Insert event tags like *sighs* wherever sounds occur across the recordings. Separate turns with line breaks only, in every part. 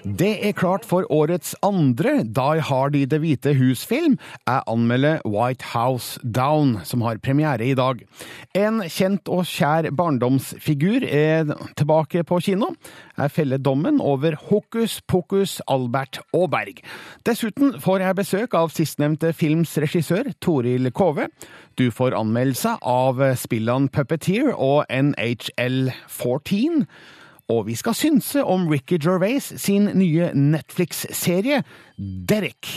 Det er klart for årets andre Die Hard i Det hvite hus-film. Jeg anmelder White House Down, som har premiere i dag. En kjent og kjær barndomsfigur er tilbake på kino. Jeg feller dommen over Hokus Pokus Albert Aaberg. Dessuten får jeg besøk av sistnevnte films regissør, Toril Kove. Du får anmeldelse av spillene Puppeteer og NHL 14. Og vi skal synse om Ricky Gervais sin nye Netflix-serie Derek.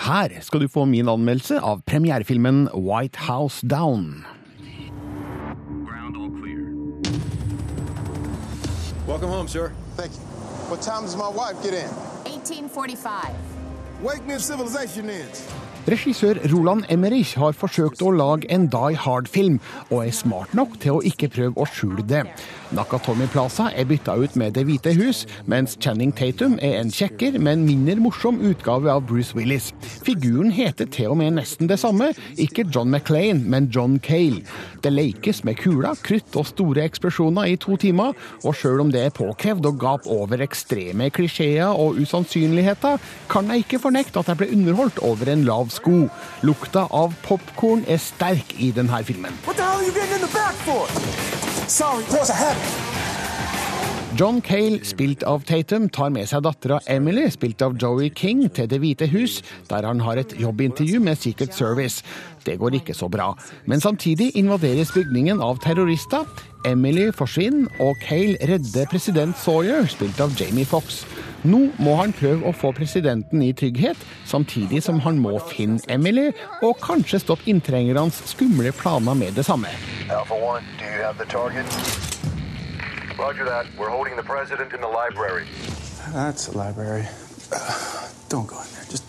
Her skal du få min anmeldelse av premierefilmen White House Down.
Ground all clear.
Welcome home, sir.
Thank you. What time does my wife get in?
1845.
Wake me if civilization ends.
Regissør Roland Emmerich har forsøkt å lage en Die Hard-film, og er smart nok til å ikke prøve å skjule det. Nakatomi Plaza er bytta ut med Det hvite hus, mens Channing Tatum er en kjekker, men mindre morsom utgave av Bruce Willis. Figuren heter til og med nesten det samme, ikke John McClain, men John Cale. Det lekes med kuler, krutt og store eksplosjoner i to timer, og sjøl om det er påkrevd å gape over ekstreme klisjeer og usannsynligheter, kan jeg ikke fornekte at jeg ble underholdt over en lav sko. Lukta av popkorn er sterk i denne filmen.
What the hell are you getting in the for? Sorry, boss, I have it.
John Cale, spilt av Tatum, tar med seg dattera Emily, spilt av Joey King, til Det hvite hus, der han har et jobbintervju med Secret Service. Det går ikke så bra. Men samtidig invaderes bygningen av terrorister. Emily forsvinner, og Cale redder president Sawyer, spilt av Jamie Fox. Nå må han prøve å få presidenten i trygghet, samtidig som han må finne Emily, og kanskje stoppe inntrengernes skumle planer med det samme.
Alpha 1, do you have the target? Roger that. We're holding the president in the library.
That's a library. *sighs* don't go in there. Just.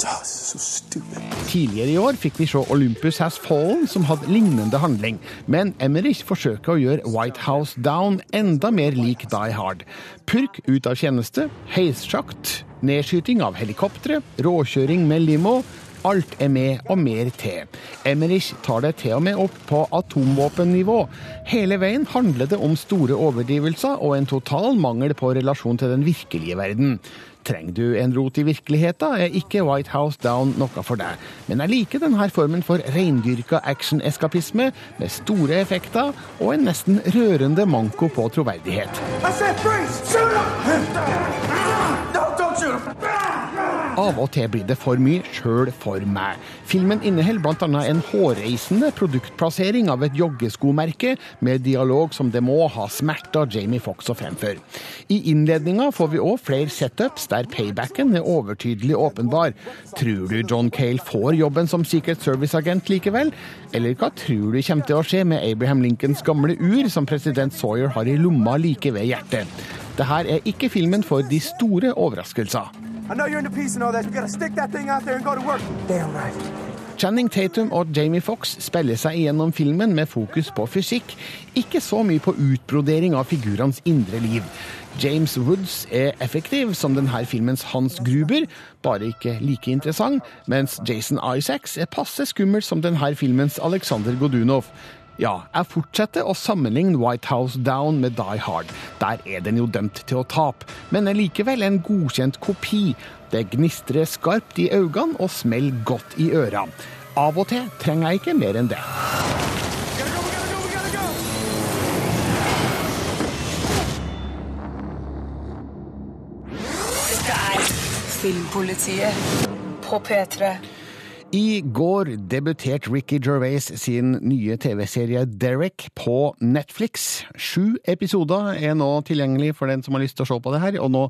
This is so stupid.
Tidligere i år fikk vi se Olympus Has Fallen, som hadde lignende handling. Men Emmerich forsøker å gjøre White House Down enda mer lik Die Hard. Purk ut av tjeneste, heissjakt, nedskyting av helikoptre, råkjøring med limo. Alt er med, og mer til. Emmerich tar det til og med opp på atomvåpennivå. Hele veien handler det om store overdrivelser og en total mangel på relasjon til den virkelige verden. Trenger du en rot i virkeligheten, er ikke White House Down noe for deg. Men jeg liker denne formen for reindyrka action-eskapisme, med store effekter og en nesten rørende manko på troverdighet.
I said freeze! Shoot him! *laughs* No, don't shoot him!
Av og til blir det for mye sjøl for meg. Filmen inneholder bl.a. en hårreisende produktplassering av et joggeskomerke, med dialog som det må ha smerta Jamie Fox å fremføre. I innledninga får vi òg flere setups der paybacken er overtydelig åpenbar. Tror du John Cale får jobben som Secret Service-agent likevel? Eller hva tror du kommer til å skje med Abraham Lincolns gamle ur, som president Sawyer har i lomma like ved hjertet? Dette er ikke filmen for de store overraskelser.
I know you're into peace and all that. You gotta stick that thing out there and go to work. Damn right.
Channing Tatum og Jamie Fox spiller seg igjennom filmen med fokus på fysikk, ikke så mye på utbrodering av figurenes indre liv. James Woods er effektiv som denne filmens Hans Gruber, bare ikke like interessant, mens Jason Isaacs er passe skummel som denne filmens Alexander Godunov. Ja, jeg fortsetter å sammenligne White House Down med Die Hard. Der er den jo dømt til å tape, men er likevel en godkjent kopi. Det gnistrer skarpt i øynene og smeller godt i øra. Av og til trenger jeg ikke mer enn det.
Dette er Filmpolitiet på P3.
I går debuterte Ricky Gervais sin nye TV-serie Derek på Netflix. Sju episoder er nå tilgjengelig for den som har lyst til å se på det her, og nå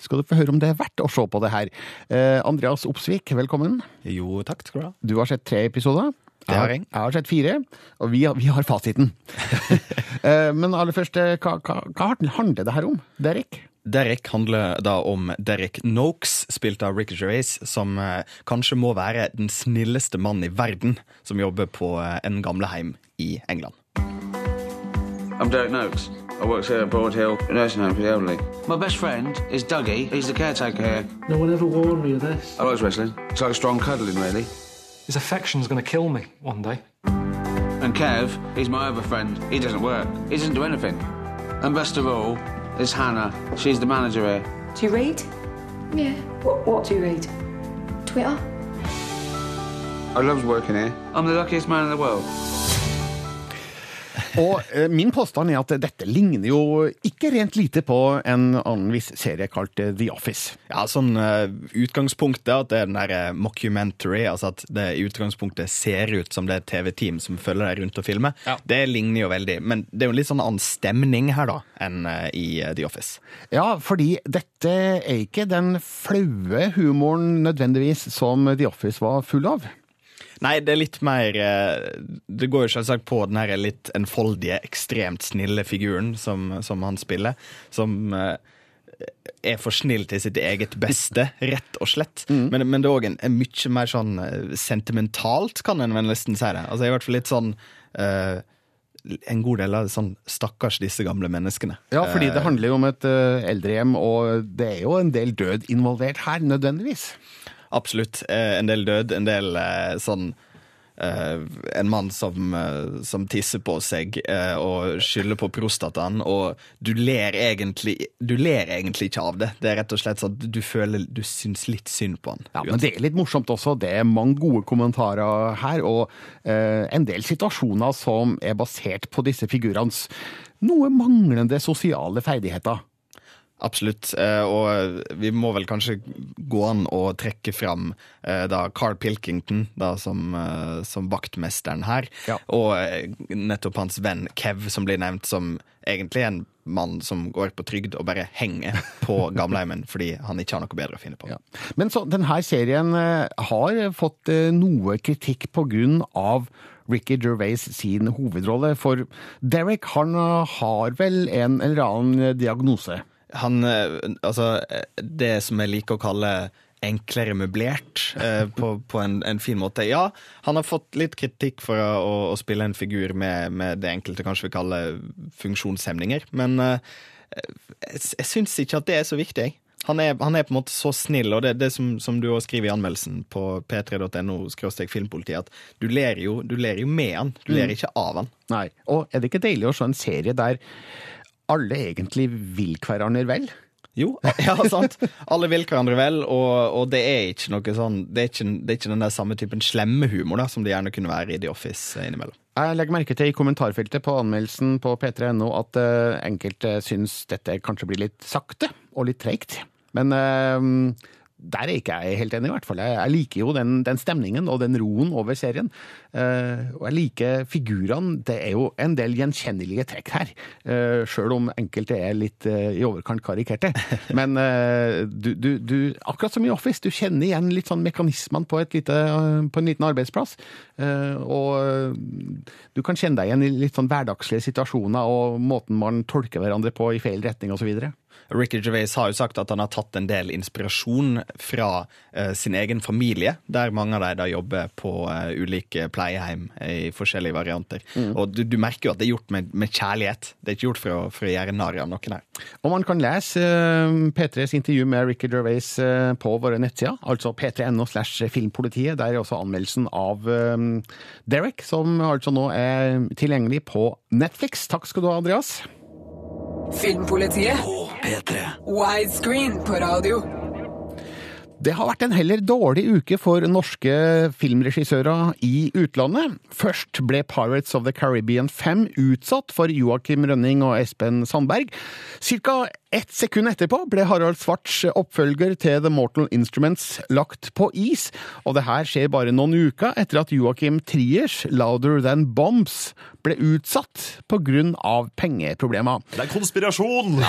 skal du få høre om det er verdt å se på det her. Eh, Andreas Opsvik, velkommen.
Jo, takk skal du ha.
Du har sett tre episoder.
Det har jeg.
Jeg har sett fire, og vi har, vi har fasiten. *laughs* Eh, Men aller først, eh, hva, hva, hva handler det her om, Derek?
Derek handler da om Derek Noakes, spilt av Ricky Gervais, som eh, kanskje må være den snilleste mannen i verden som jobber på eh, en gamleheim i England.
I'm Derek Noakes. I work here at Broad Hill Nursing Home for the Elderly.
My best friend is Dougie. He's the caretaker here.
No one ever warned me of this.
I like wrestling. It's like strong cuddling, really.
His affection's gonna kill me one day.
And Kev, he's my other friend. He doesn't work. He doesn't do anything. And best of all, is Hannah. She's the manager here.
Do you read?
Yeah.
What, what do you read?
Twitter.
I love working here. I'm the luckiest man in the world.
Og eh, min påstand er at dette ligner jo ikke rent lite på en annen viss serie kalt eh, The Office.
Ja, sånn uh, Utgangspunktet at det er den der eh, mockumentary, altså at det i utgangspunktet ser ut som det er TV-team som følger deg rundt og filmer, det ligner jo veldig. Men det er jo en litt sånn annen stemning her da enn eh, i The Office.
Ja, fordi dette er ikke den flaue humoren nødvendigvis som The Office var full av.
Nei, det er litt mer eh, Det går jo selvsagt på den her litt enfoldige, ekstremt snille figuren som, som han spiller, som eh, er for snill til sitt eget beste, *laughs* rett og slett. Men, men det er òg en, en mye mer sånn eh, sentimentalt, kan en vel nesten si det. Altså i hvert fall litt sånn uh, En god del av det sånn stakkars disse gamle menneskene.
Ja, fordi det handler jo om et uh, eldrehjem, og det er jo en del død involvert her, nødvendigvis.
Absolutt. Eh, en del død, en del eh, sånn Uh, En mann som, uh, som tisser på seg uh, og skylder på prostataen, og du ler egentlig Du ler egentlig ikke av det. Det er rett og slett sånn at du føler Du syns litt synd på han.
Ja, men det er litt morsomt også. Det er mange gode kommentarer her, og en del situasjoner som er basert på disse figurenes noe manglende sosiale ferdigheter.
Absolutt. eh, Og vi må vel kanskje gå an å trekke fram eh, da Carl Pilkington da som, eh, som vaktmesteren her, og eh, nettopp hans venn Kev, som blir nevnt som egentlig en mann som går på trygd og bare henger på gamleheimen *laughs* fordi han ikke har noe bedre å finne på.
Men så denne serien har fått noe kritikk på grunn av Ricky Gervais sin hovedrolle, for Derek han har vel en eller annen diagnose.
Han, eh, altså, eh, det som jeg liker å kalle enklere møblert, eh, på, på en, en fin måte. Ja, han har fått litt kritikk for å, å, spille en figur med, med det enkelte kanskje vi kaller funksjonshemninger, men eh, jeg, syns ikke at det er så viktig, jeg. Han er, han er på en måte så snill, og det er det som, som du også skriver i anmeldelsen på p3.no filmpolitiet, at du ler, jo, du ler jo med han, du ler
Mm.
ikke av han.
Nei, og er det ikke deilig å se en serie der alle egentlig vil hverandre vel?
Jo, *laughs* ja, sant. Alle vil hverandre vel, og, og det er ikke noe sånn Det er ikke, det er ikke den der samme typen slemme humor da, som det gjerne kunne være i The Office eh, innimellom.
Jeg legger merke til i kommentarfeltet på anmeldelsen på p3.no at uh, enkelte syns dette kanskje blir litt sakte og litt treigt. Men uh, der er ikke jeg helt enig, i hvert fall. Jeg, jeg liker jo den, den stemningen og den roen over serien. Eh, og jeg liker figurene. Det er jo en del gjenkjennelige trekk her. Uh, Sjøl om enkelte er litt eh, i overkant karikerte. *laughs* Men eh, du, du, du, akkurat som i Office, du kjenner igjen litt sånn mekanismene på, et lite, eh, på en liten arbeidsplass. Eh, og eh, du kan kjenne deg igjen i litt sånn hverdagslige situasjoner og måten man tolker hverandre på i feil retning osv.
Ricky Gervais har jo sagt at han har tatt en del inspirasjon fra eh, sin egen familie, der mange av dem da jobber på ulike ulike pleieheim i forskjellige varianter.
Mm.
Og du, du merker jo at det er gjort med, med kjærlighet. Det er ikke gjort for å, for å gjøre narr av noen her.
Og man kan lese eh, P3s intervju med Ricky Gervais eh, på våre nettsider, altså p3.no slash filmpolitiet. Der er også anmeldelsen av eh, Derek, som altså nå er tilgjengelig på Netflix. Takk skal du ha, Andreas.
Filmpolitiet. Widescreen på radio.
Det har vært en heller dårlig uke for norske filmregissører i utlandet. Først ble Pirates of the Caribbean 5 utsatt for Joakim Rønning og Espen Sandberg. Cirka ett sekund etterpå ble Harald Svarts oppfølger til The Mortal Instruments lagt på is, og det her skjer bare noen uker etter at Joakim Triers Louder Than Bombs ble utsatt på grunn av pengeproblemer.
Det er konspirasjon!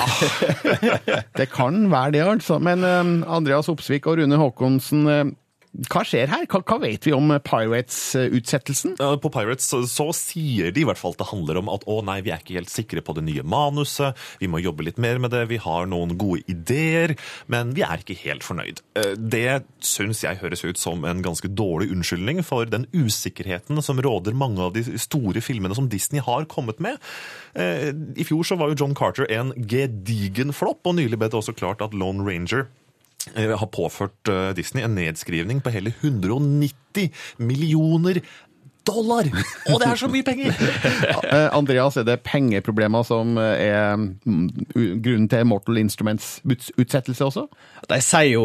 *laughs*
Det kan være det, altså. Men eh, Andreas Opsvik og Rune Haakonsen, eh, hva skjer her? Hva, hva vet vi om Pirates-utsettelsen?
På Pirates så, sier de i hvert fall at det handler om at å nei, vi er ikke helt sikre på det nye manuset, vi må jobbe litt mer med det, vi har noen gode ideer, men vi er ikke helt fornøyd. Eh, Det syns jeg høres ut som en ganske dårlig unnskyldning for den usikkerheten som råder mange av de store filmene som Disney har kommet med. Eh, I fjor så var jo John Carter en gedigen flopp, og nylig ble det også klart at Lone Ranger har påført eh, Disney en nedskrivning på hele 190 millioner dollar! Og det er så mye penger! *laughs*
Eh, Andreas, er det pengeproblemer som eh, er mm, grunnen til Mortal Instruments utsettelse også?
De sier jo,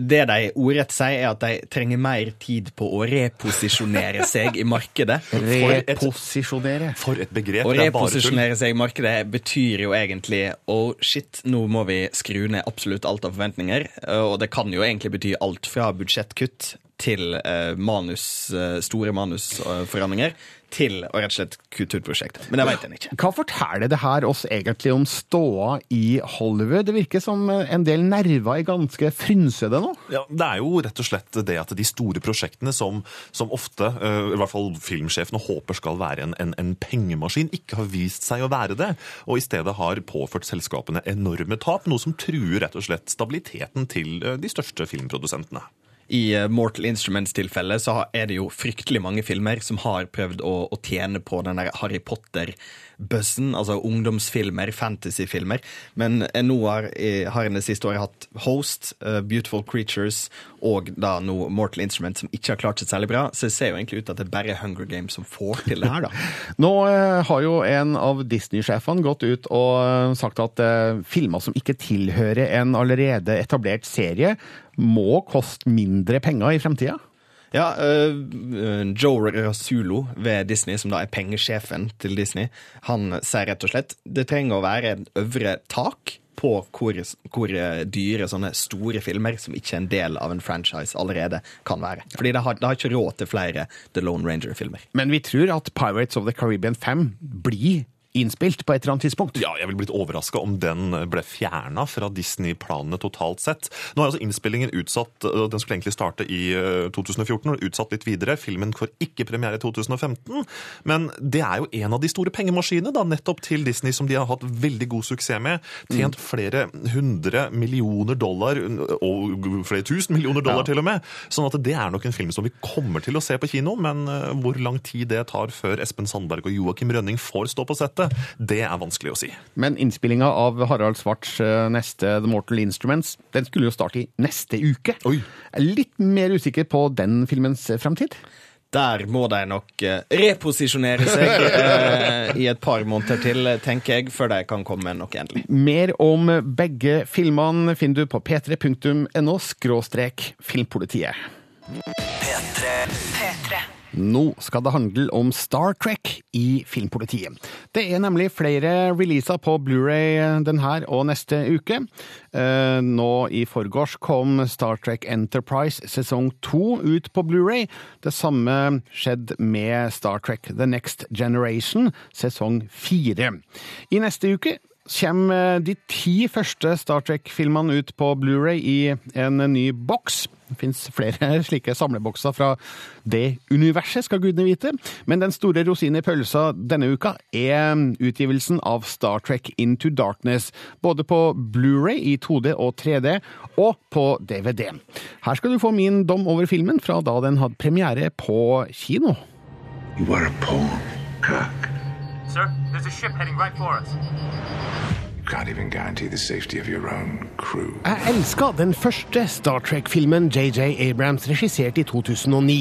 Det de ordrett sier, er at de trenger mer tid på å reposisjonere seg i markedet.
Reposisjonere.
For et begrep.
Å
er
reposisjonere seg i markedet betyr jo egentlig oh shit, nå må vi skru ned absolutt alt av forventninger. Og det kan jo egentlig bety alt fra budsjettkutt til eh, manus, eh, store manusforandringer, til å rett og slett kutte ut prosjektet. Men det vet en ikke.
Hva forteller det her oss egentlig om ståa i Hollywood? Det virker som en del nerver er ganske frynsede nå.
Ja, Det er jo rett og slett det at de store prosjektene som, som ofte, eh, i hvert fall filmsjefene håper skal være en, en, en pengemaskin, ikke har vist seg å være det, og i stedet har påført selskapene enorme tap, noe som truer rett og slett stabiliteten til de største filmprodusentene.
I eh, Mortal Instruments-tilfellet så er det jo fryktelig mange filmer som har prøvd å, å tjene på den der Harry Potter-buzzen, altså ungdomsfilmer, fantasyfilmer. Men nå har, eh, har en det siste året hatt Host, eh, Beautiful Creatures og da nå Mortal Instruments, som ikke har klart seg særlig bra. Så det ser jo egentlig ut til at det er bare Hunger Games som får til det her, da. *laughs*
Nå eh, har jo en av Disney-sjefene gått ut og sagt at filmer som ikke tilhører en allerede etablert serie, må koste mindre penger i fremtida.
Ja, øh, Joe Rasulo ved Disney, som da er pengesjefen til Disney, han sier rett og slett det trenger å være en øvre tak på hvor, hvor dyre sånne store filmer, som ikke er en del av en franchise allerede, kan være. Fordi det har, det har ikke råd til flere The Lone Ranger-filmer.
Men vi tror at Pirates of the Caribbean 5 blir innspilt på et eller annet tidspunkt.
Ja, jeg ville blitt overraska om den ble fjerna fra Disney-planene totalt sett. Nå er altså innspillingen utsatt, den skulle egentlig starte i eh, 2014, og utsatt litt videre. Filmen får ikke premiere i 2015, men det er jo en av de store pengemaskinene da, nettopp til Disney som de har hatt veldig god suksess med. Tjent flere hundre millioner dollar, og flere tusen millioner dollar
Ja.
til og med. Sånn at det er nok en film som vi kommer til å se på kino, men eh, hvor lang tid det tar før Espen Sandberg og Joakim Rønning får stå på settet, det er vanskelig å si.
Men innspillinga av Harald Svarts eh, neste The Mortal Instruments den skulle jo starte i neste uke. Er litt mer usikker på den filmens eh, fremtid.
Der må de nok eh, reposisjonere seg *laughs* eh, i et par måneder til, tenker jeg, før de kan komme med noe endelig.
Mer om begge filmene finner du på p3.no skråstrek filmpolitiet. Nå skal det handle om Star Trek i Filmpolitiet. Det er nemlig flere releaser på Blu-ray denne og neste uke. Eh, Nå i forgårs kom Star Trek Enterprise sesong to ut på Blu-ray. Det samme skjedde med Star Trek The Next Generation sesong fire. I neste uke kommer de ti første Star Trek-filmene ut på Blu-ray i en ny boks. Det fins flere *laughs* slike samlebokser fra det universet, skal gudene vite. Men den store rosinen i pølsa denne uka er utgivelsen av Star Trek Into Darkness. Både på Blu-ray i 2D og 3D, og på DVD. Her skal du få min dom over filmen fra da den hadde premiere på kino.
You are a poem, Kirk.
Sir, there's a ship heading right for us.
Jeg elska den første Star Trek-filmen JJ Abrams regisserte i 2009.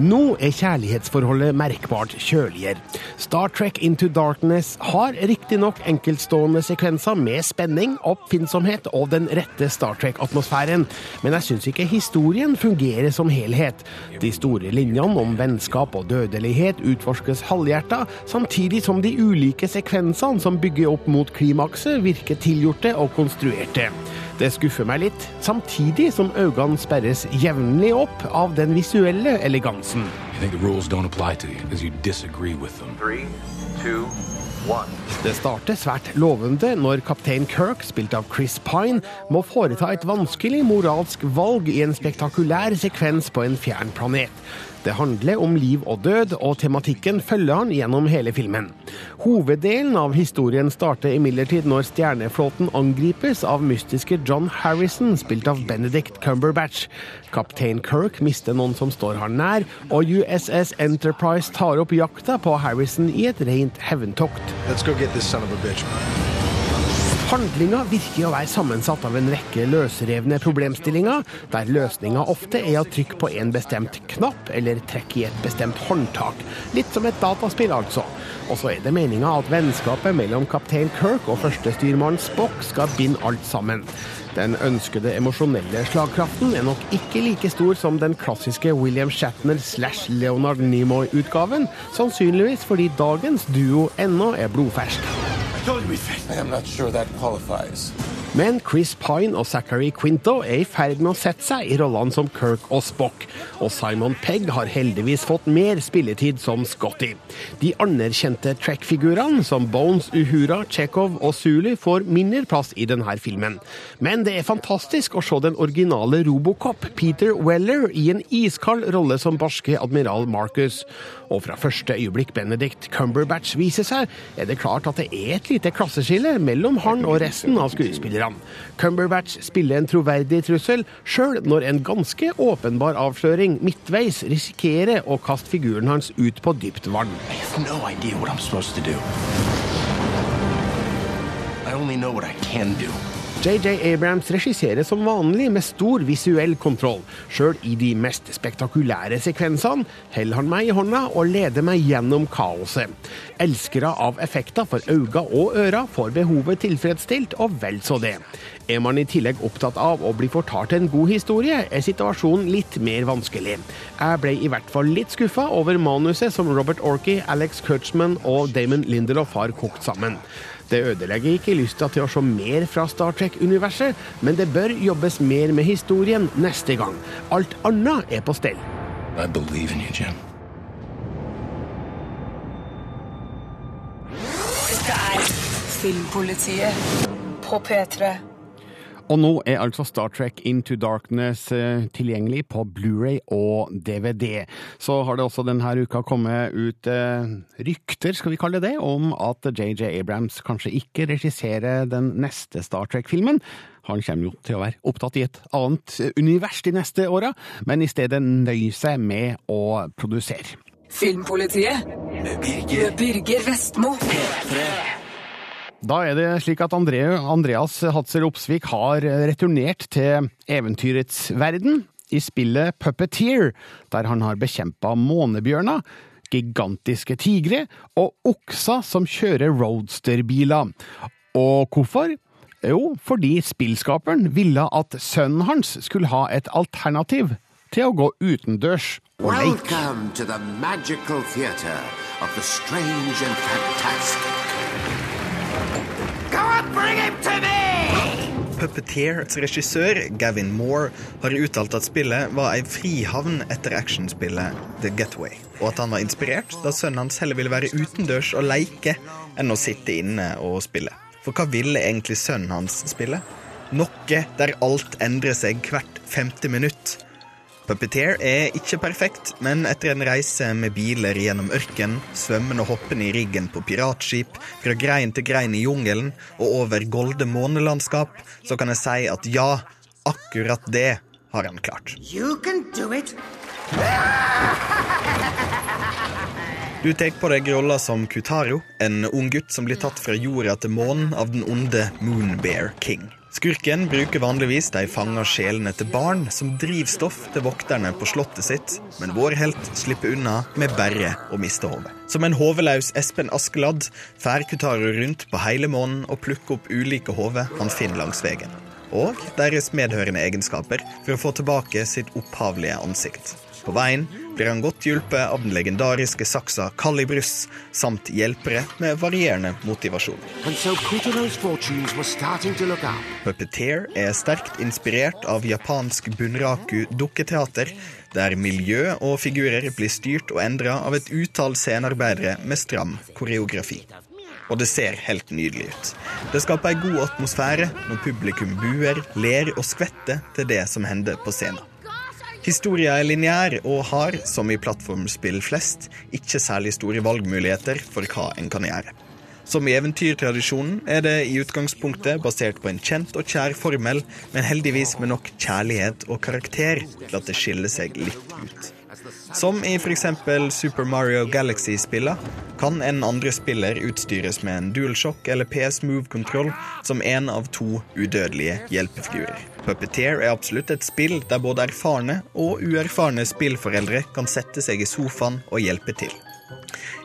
Nå er kjærlighetsforholdet merkbart kjøligere. Star Trek Into Darkness har riktignok enkeltstående sekvenser med spenning, oppfinnsomhet og den rette Star Trek-atmosfæren, men jeg syns ikke historien fungerer som helhet. De store linjene om vennskap og dødelighet utforskes halvhjerta, samtidig som de ulike sekvensene som bygger opp mot klimakset, virker tilgjorte og konstruerte. Det skuffer meg litt, samtidig som øynene sperres jevnlig opp av den visuelle elegansen.
You think the rules don't apply to you because you disagree with them.
Three, two.
Det starter svært lovende når kaptein Kirk, spilt av Chris Pine, må foreta et vanskelig moralsk valg i en spektakulær sekvens på en fjern planet. Det handler om liv og død, og tematikken følger han gjennom hele filmen. Hoveddelen av historien starter imidlertid når stjerneflåten angripes av mystiske John Harrison, spilt av Benedict Cumberbatch. Kaptein Kirk mister noen som står han nær, og USS Enterprise tar opp jakta på Harrison i et rent hevntokt.
Let's go get this son of a bitch.
Handlinga virker å være sammensatt av en rekke løsrevne problemstillinger, der løsninga ofte er å trykke på en bestemt knapp eller trekke i et bestemt håndtak. Litt som et dataspill, altså. Og så er det meninga at vennskapet mellom kaptein Kirk og førstestyrmann Spock skal binde alt sammen. Den ønskede emosjonelle slagkraften er nok ikke like stor som den klassiske William Shatner slash Leonard Nimoy-utgaven, sannsynligvis fordi dagens duo ennå er blodfersk.
I'm not sure that qualifies.
Men Chris Pine og Zachary Quinto er i ferd med å sette seg i rollene som Kirk og Spock, og Simon Pegg har heldigvis fått mer spilletid som Scotty. De anerkjente Track-figurene, som Bones, Uhura, Chekhov og Zulu får mindre plass i denne filmen. Men det er fantastisk å se den originale Robocop, Peter Weller, i en iskald rolle som barske admiral Marcus. Og fra første øyeblikk Benedict Cumberbatch viser seg, er det klart at det er et lite klasseskille mellom han og resten av skuespillerne. Cumberbatch spiller en troverdig trussel, sjøl når en ganske åpenbar avsløring midtveis risikerer å kaste figuren hans ut på dypt vann.
I have no idea what I'm supposed to do. I only know what I can do.
JJ Abrams regisserer som vanlig med stor visuell kontroll. Sjøl i de mest spektakulære sekvensene holder han meg i hånda og leder meg gjennom kaoset. Elskere av effekter for øyne og ører får behovet tilfredsstilt, og vel så det. Er man i tillegg opptatt av å bli fortalt en god historie, er situasjonen litt mer vanskelig. Jeg ble i hvert fall litt skuffa over manuset som Robert Orkey, Alex Kurtzman og Damon Lindelof har kokt sammen. Det ødelegger ikke lysta til å se mer fra Star Trek-universet, men det bør jobbes mer med historien neste gang. Alt annet er på stell.
I believe in you, Jim.
Dette er Filmpolitiet på P3.
Og nå er altså Star Trek Into Darkness eh, tilgjengelig på Blu-ray og DVD. Så har det også denne uka kommet ut eh, rykter, skal vi kalle det, om at JJ Abrams kanskje ikke regisserer den neste Star Trek-filmen. Han kommer jo til å være opptatt i et annet eh, univers de neste åra, men i stedet nøye seg med å produsere.
Filmpolitiet med Birger Vestmo.
Da er det slik at André, Andreas Hatzel Opsvik har returnert til eventyrets verden i spillet Puppeteer, der han har bekjempa månebjørner, gigantiske tigre og okser som kjører roadsterbiler. Og hvorfor? Jo, fordi spillskaperen ville at sønnen hans skulle ha et alternativ til å gå utendørs og leke.
Welcome to the magical theater of the strange and fantastic.
Puppeteers regissør Gavin Moore har uttalt at spillet var ei frihavn etter actionspillet The Getaway, og at han var inspirert da sønnen hans heller ville være utendørs og leke enn å sitte inne og spille. For hva ville egentlig sønnen hans spille? Noe der alt endrer seg hvert femte minutt. Puppeteer er ikke perfekt, men etter en reise med biler gjennom ørken, svømmende og hoppende i riggen på piratskip, fra grein til grein i jungelen og over golde månelandskap, så kan jeg si at ja, akkurat det har han klart.
You can do it.
Du tar på deg rolla som Kutaro, en ung gutt som blir tatt fra jorda til månen av den onde Moonbear King. Skurken bruker vanligvis de fanga sjelene til barn som drivstoff til vokterne på slottet sitt, men vår helt slipper unna med bare å miste hodet. Som en hoveløs Espen Askeladd fær Kutaru rundt på hele månen og plukker opp ulike hoder han finner langs veien. Og deres medhørende egenskaper for å få tilbake sitt opphavlige ansikt. På veien blir han godt hjulpet av den legendariske saksa Calibrus, samt hjelpere med varierende motivasjon.
So.
Puppeteer er sterkt inspirert av japansk bunraku-dukketeater, der miljø og figurer blir styrt og endra av et utall scenearbeidere med stram koreografi. Og det ser helt nydelig ut. Det skaper ei god atmosfære når publikum buer, ler og skvetter til det som hender på scenen. Historia er lineær og har, som i plattformspill flest, ikke særlig store valgmuligheter for hva en kan gjøre. Som i eventyrtradisjonen er det i utgangspunktet basert på en kjent og kjær formel, men heldigvis med nok kjærlighet og karakter til at det skiller seg litt ut. Som i f.eks. Super Mario Galaxy-spillene kan en andre spiller utstyres med en DualShock eller PS Move-kontroll som en av to udødelige hjelpefigurer. Puppeteer er absolutt et spill der både erfarne og uerfarne spillforeldre kan sette seg i sofaen og hjelpe til.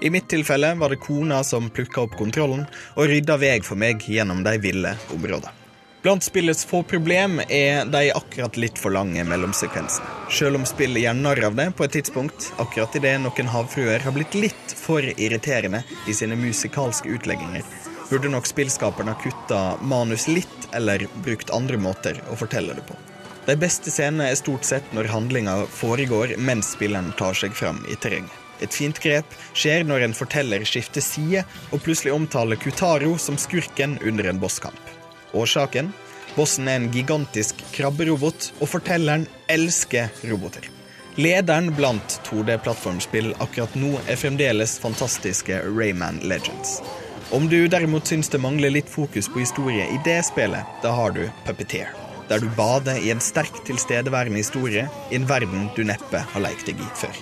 I mitt tilfelle var det kona som plukka opp kontrollen og rydda vei for meg gjennom de ville områdene. Blant spillets få problem er de akkurat litt for lange mellomsekvensene. Selv om spillet gjør narr av det på et tidspunkt, akkurat idet noen havfruer har blitt litt for irriterende i sine musikalske utlegginger, burde nok spillskaperne ha kutta manus litt eller brukt andre måter å fortelle det på. De beste scenene er stort sett når handlinga foregår mens spilleren tar seg fram i terrenget. Et fint grep skjer når en forteller skifter side og plutselig omtaler Kutaro som skurken under en bosskamp. Årsaken? Bossen er en gigantisk krabberobot, og fortelleren elsker roboter. Lederen blant 2D-plattformspill akkurat nå er fremdeles fantastiske Rayman Legends. Om du derimot syns det mangler litt fokus på historie i det spillet, da har du Puppeteer. Der du bader i en sterk tilstedeværende historie i en verden du neppe har lekt deg i før.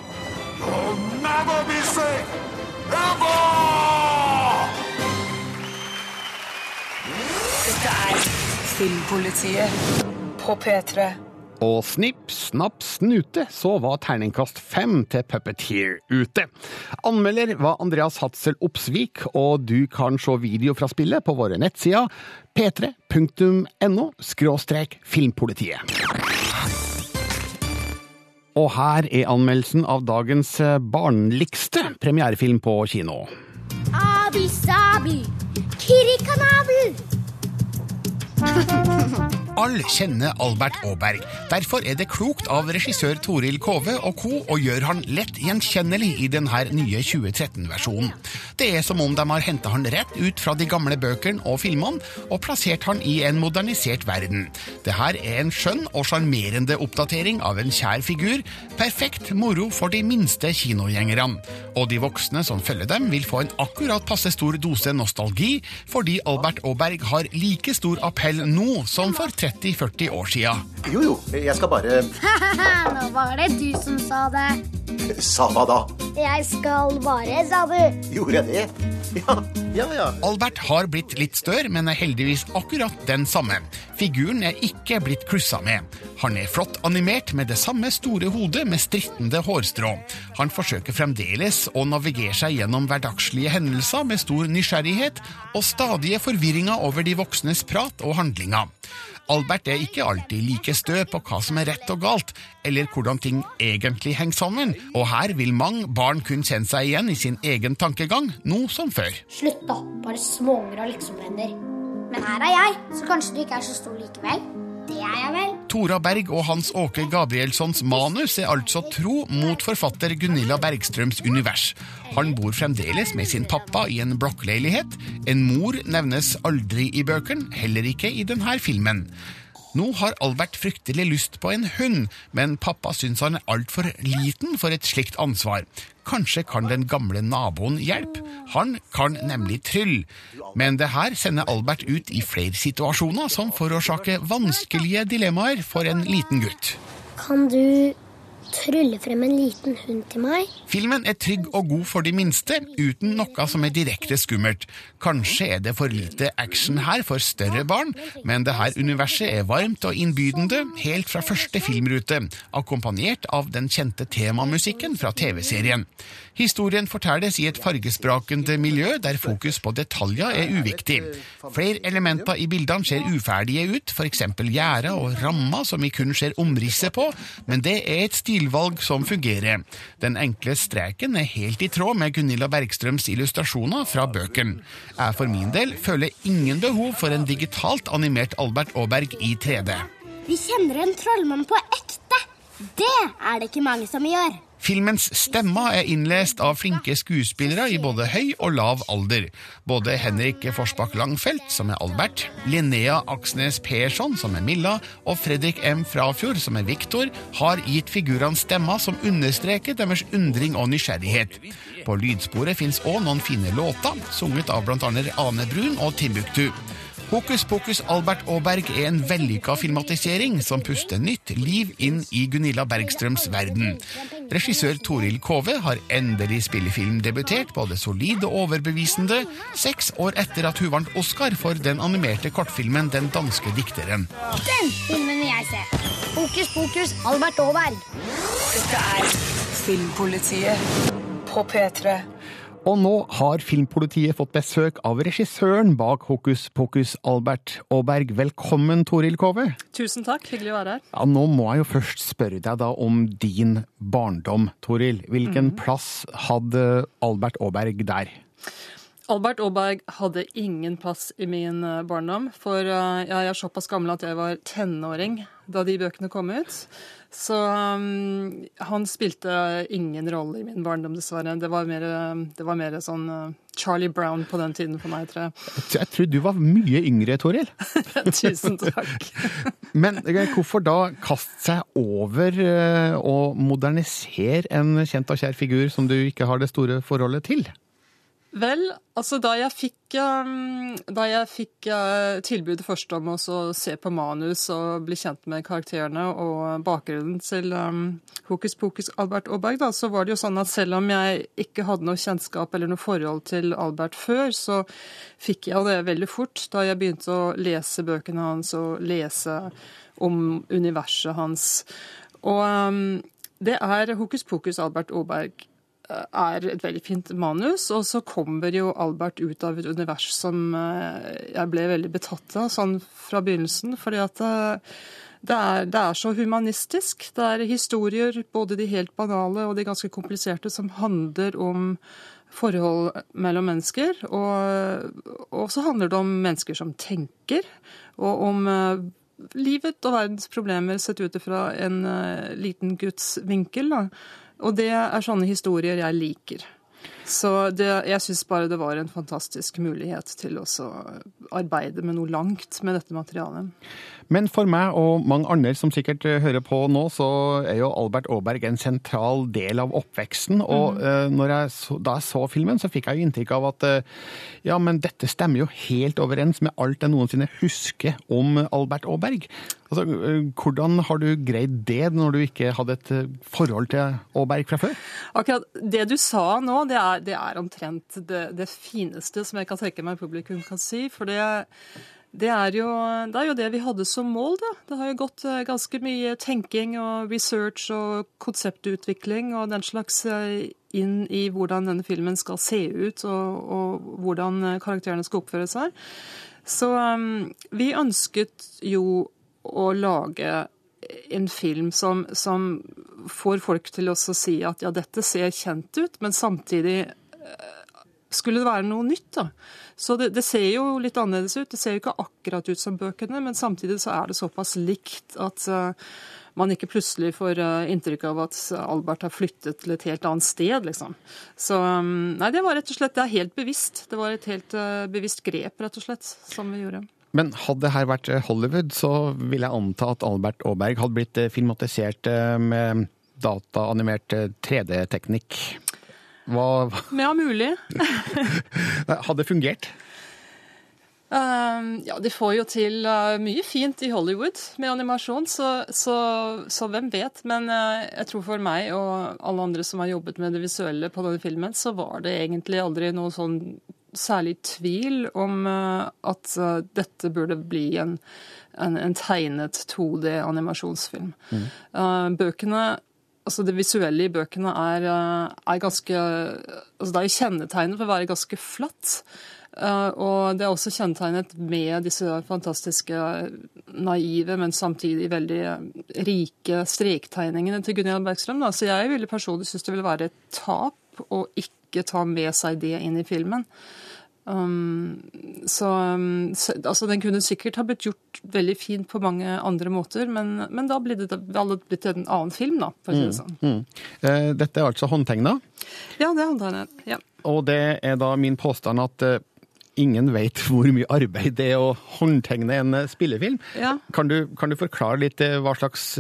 Never be safe! Ever!
Dette er Filmpolitiet på P3.
Og snipp, snapp, snute, så var terningkast fem til Puppeteer ute. Anmelder var Andreas Hatzel Opsvik, og du kan se video fra spillet på våre nettsider p3.no skråstrek filmpolitiet. Og her er anmeldelsen av dagens barnligste premierefilm på kino.
Abi Sabi, Kirikanabu.
哼哼哼哼 Alle kjenner Albert Aaberg. Derfor er det klokt av regissør Toril Kove og co. å gjøre han lett gjenkjennelig i denne nye 2013-versjonen. Det er som om de har henta han rett ut fra de gamle bøkene og filmene og plassert han i en modernisert verden. Det her er en skjønn og sjarmerende oppdatering av en kjær figur. Perfekt moro for de minste kinogjengerne. Og de voksne som følger dem, vil få en akkurat passe stor dose nostalgi, fordi Albert Aaberg har like stor appell nå som for 30-40 år sia.
Jo, jo, jeg skal bare *laughs*
Nå var det du som sa det.
Sa hva da?
Jeg skal bare, sa du.
Gjorde jeg det? Ja, ja, ja.
Albert har blitt litt større, men er heldigvis akkurat den samme. Figuren er ikke blitt klussa med. Han er flott animert med det samme store hodet med strittende hårstrå. Han forsøker fremdeles å navigere seg gjennom hverdagslige hendelser med stor nysgjerrighet og stadige forvirringer over de voksnes prat og handlinger. Albert er ikke alltid like stø på hva som er rett og galt, eller hvordan ting egentlig henger sammen, og her vil mange barn kunne kjenne seg igjen i sin egen tankegang, nå som før.
Slutt, da. Bare småunger og liksom-venner. Men her er jeg, så kanskje du ikke er så stor likevel. Det er jeg vel.
Tora Berg og Hans Åke Gabrielssons manus er altså tro mot forfatter Gunilla Bergstrøms univers. Han bor fremdeles med sin pappa i en blokkleilighet. En mor nevnes aldri i bøkene, heller ikke i denne filmen. Nå har Albert fryktelig lyst på en hund, men pappa syns han er altfor liten for et slikt ansvar. Kanskje kan den gamle naboen hjelpe? Han kan nemlig tryll. Men det her sender Albert ut i flere situasjoner som forårsaker vanskelige dilemmaer for en liten gutt.
Kan du trylle frem en liten hund til meg?
Filmen er trygg og god for de minste, uten noe som er direkte skummelt. Kanskje er det for lite action her for større barn, men det her universet er varmt og innbydende helt fra første filmrute, akkompagnert av den kjente temamusikken fra TV-serien. Historien fortelles i et fargesprakende miljø der fokus på detaljer er uviktig. Flere elementer i bildene ser uferdige ut, f.eks. gjerder og rammer som vi kun ser omrisset på, men det er et stilvalg som fungerer. Den enkle streken er helt i tråd med Gunilla Bergstrøms illustrasjoner fra bøkene. Jeg for min del føler ingen behov for en digitalt animert Albert Aaberg i 3D.
Vi kjenner en trollmann på ekte. Det er det ikke mange som gjør.
Filmens stemmer er innlest av flinke skuespillere i både høy og lav alder. Både Henrik Forsbakk Langfelt, som er Albert, Linnea Aksnes Persson, som er Milla, og Fredrik M. Frafjord, som er Viktor, har gitt figurene stemmer som understreker deres undring og nysgjerrighet. På lydsporet fins òg noen fine låter, sunget av bl.a. Ane Brun og Timbuktu. Hokus pokus Albert Aaberg er en vellykka filmatisering som puster nytt liv inn i Gunilla Bergstrøms verden. Regissør Toril Kove har endelig spillefilmdebutert, både solid og overbevisende, seks år etter at hun vant Oscar for den animerte kortfilmen Den danske dikteren.
Den filmen vil jeg se. Hokus pokus Albert Aaberg.
Dette er Filmpolitiet på P3.
Og nå har Filmpolitiet fått besøk av regissøren bak Hokus pokus Albert Aaberg. Velkommen, Toril Kove.
Tusen takk, hyggelig å være her.
Ja, nå må jeg jo først spørre deg da om din barndom, Toril. Hvilken plass hadde Albert Aaberg der?
Albert Aaberg hadde ingen plass i min eh, barndom, for eh, jeg er såpass gammel at jeg var tenåring da de bøkene kom ut. Så um, han spilte ingen rolle i min barndom, dessverre. Det var mer, det var mer sånn uh, Charlie Brown på den tiden for meg, tror jeg.
Jeg tror du var mye yngre, Toril. *laughs*
Tusen takk. *laughs*
Men eh, hvorfor da kaste seg over uh, å modernisere en kjent og kjær figur som du ikke har det store forholdet til?
Vel, altså da jeg fikk, um, da jeg fikk uh, tilbudet først om å se på manus og bli kjent med karakterene og bakgrunnen til um, Hokus pokus Albert Aaberg, da, så var det jo sånn at selv om jeg ikke hadde noe kjennskap eller noe forhold til Albert før, så fikk jeg det veldig fort da jeg begynte å lese bøkene hans og lese om universet hans. Og um, det er Hokus pokus Albert Aaberg er et veldig fint manus, og så kommer jo Albert ut av et univers som eh, jeg ble veldig betatt av sånn fra begynnelsen. fordi at eh, det er, det er, så humanistisk. Det er historier, både de helt banale og de ganske kompliserte, som handler om forhold mellom mennesker. Og, og så handler det om mennesker som tenker, og om uh, livet og verdens problemer sett ut fra en liten guds vinkel. Da. Og det er sånne historier jeg liker. Så det, jeg syns bare det var en fantastisk mulighet til å arbeide med noe langt med dette materialet.
Men for meg og mange andre som sikkert hører på nå, så er jo Albert Aaberg en sentral del av oppveksten. Og
mm.
eh, når jeg så, da jeg så filmen, så fikk jeg jo inntrykk av at eh, ja, men dette stemmer jo helt overens med alt jeg noensinne husker om Albert Aaberg. Altså, eh, hvordan har du greid det når du ikke hadde et eh, forhold til Aaberg fra før?
Akkurat det du sa nå, det er, det er omtrent det, det fineste som jeg kan tenke meg publikum kan si. For det, det, er jo, det er jo det vi hadde som mål, da. Det har jo gått eh, ganske mye tenking og research og konseptutvikling og den slags inn i hvordan denne filmen skal se ut, og, og hvordan karakterene skal oppføre seg. Så um, vi ønsket jo å lage en film som, som får folk til å si at ja, dette ser kjent ut, men samtidig eh, skulle det være noe nytt, da. Så det, det, ser jo litt annerledes ut. Det ser jo ikke akkurat ut som bøkene, men samtidig så er det såpass likt at uh, man ikke plutselig får uh, inntrykk av at Albert har flyttet til et helt annet sted, liksom. Så um, nei, det var rett og slett det er helt bevisst. Det var et helt uh, bevisst grep, rett og slett, som vi gjorde.
Men hadde det her vært Hollywood, så vil jeg anta at Albert Aaberg hadde blitt filmatisert med dataanimert 3D-teknikk. Hva *laughs*
Ja, mulig.
Hadde det fungert?
Uh, ja, de får jo til uh, mye fint i Hollywood med animasjon, så, så, så hvem vet. Men uh, jeg tror for meg og alle andre som har jobbet med det visuelle på denne filmen, så var det egentlig aldri noe sånn særlig tvil om at dette burde bli en, en, en tegnet 2D-animasjonsfilm. Mm. bøkene altså Det visuelle i bøkene er, er ganske altså Det er jo kjennetegnet for å være ganske flatt. Uh, og det er også kjennetegnet med disse fantastiske, naive, men samtidig veldig rike strektegningene til Gunhild Bergstrøm. Da. Så jeg ville personlig synes det ville være et tap å ikke ta med seg det inn i filmen. Um, så, um, så, altså Den kunne sikkert ha blitt gjort veldig fint på mange andre måter, men, men da ble det, det blitt en annen film, da, for å si det sånn.
Mm, mm. Eh, dette er altså håndtegna?
Ja, det er håndtegnet. ja.
Og det er da min påstand at uh, ingen vet *laughs* hvor mye arbeid det er å håndtegne en spillefilm.
Ja.
Kan, du, kan, du, forklare litt hva slags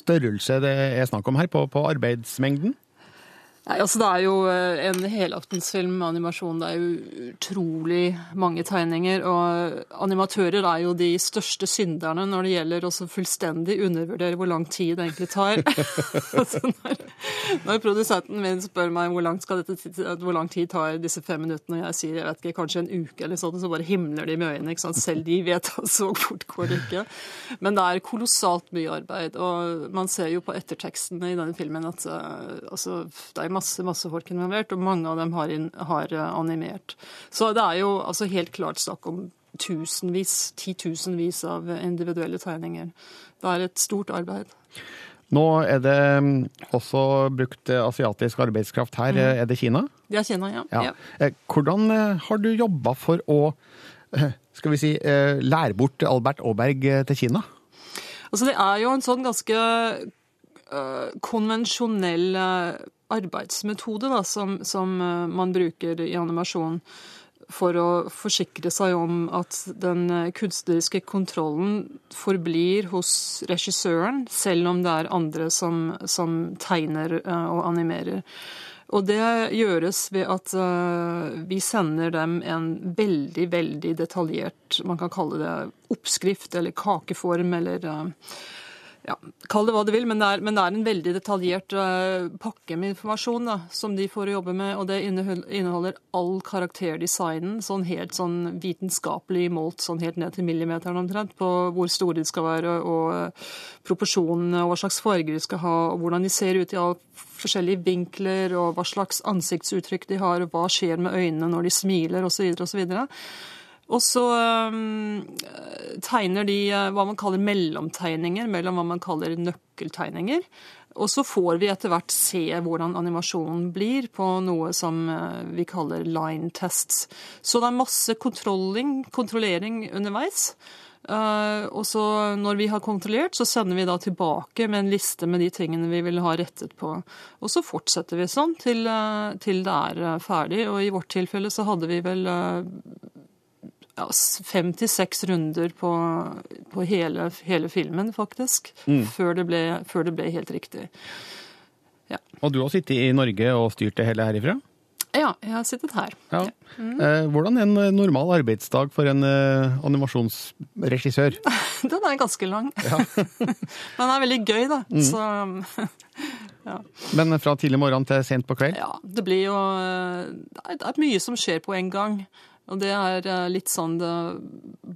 størrelse det er snakk om her, på, på arbeidsmengden?
Nei, altså Det er jo eh, en helaftensfilm med animasjon. Det er jo utrolig mange tegninger. Og animatører er jo de største synderne når det gjelder å fullstendig undervurdere hvor lang tid det egentlig tar. *laughs* altså når, når produsenten min spør meg hvor, langt dette, hvor lang tid tar disse fem minuttene, og jeg sier jeg vet ikke, kanskje en uke eller sånn, så bare himler de med øynene. ikke sant? Selv de vet at så fort går det ikke. Men det er kolossalt mye arbeid. Og man ser jo på ettertekstene i denne filmen at eh, altså, det er masse, masse folk involvert, og mange av dem har, in, har eh, animert. Så det er jo altså, helt klart snakk om tusenvis, titusenvis av individuelle tegninger. Det er et stort arbeid.
Nå er det mm, også brukt eh, asiatisk arbeidskraft her.
Mhm.
Eh, Er det Kina?
Det er Kina, ja.
Ja.
ja.
Hvordan har du jobba for å skal vi si, lære bort Albert Aaberg til Kina?
Altså, det er jo en sånn ganske konvensjonell arbeidsmetode da, som, som øh, man bruker i animasjon for å forsikre seg om at den øh, kunstneriske kontrollen forblir hos regissøren, selv om det er andre som, som tegner øh, og animerer. Og det gjøres ved at vi sender dem en veldig, veldig detaljert, man kan kalle det oppskrift eller kakeform eller ja, Kall det hva du vil, men det er, men det er en veldig detaljert uh, pakke med informasjon da, som de får å jobbe med. Og det inneholder all karakterdesignen, sånn helt sånn vitenskapelig målt, sånn helt ned til millimeteren omtrent, på hvor store de skal være, og uh, proporsjonene, og hva slags farger de skal ha, og hvordan de ser ut i all forskjellige vinkler, og hva slags ansiktsuttrykk de har, og hva skjer med øynene når de smiler, osv., osv. Og så um, tegner de øh, hva man kaller mellomtegninger mellom hva man kaller nøkkeltegninger. Og så får vi etter hvert se hvordan animasjonen blir på noe som øh, vi kaller line tests. Så det er masse kontrollering underveis. Uh, og så når vi har kontrollert, så sender vi da tilbake med en liste med de tingene vi vil ha rettet på. Og så fortsetter vi sånn til, uh, til det er eh, ferdig. Og i vårt tilfelle så hadde vi vel eh, ja, fem til seks runder på, på hele, hele filmen, faktisk.
Mm.
Før, det ble, før det ble helt riktig.
Og du har sittet i Norge og styrt det hele herifra?
Ja, jeg har sittet her.
Ja.
Mm.
Eh, hvordan er en eh, normal arbeidsdag for en eh, animasjonsregissør? *laughs*
Den er ganske lang. *laughs* Men den er veldig gøy, da.
Mm.
Så *laughs* ja.
Men fra tidlig morgen til sent på kveld?
Ja, det blir jo Det det er mye som skjer på en gang. Og det er eh, litt sånn det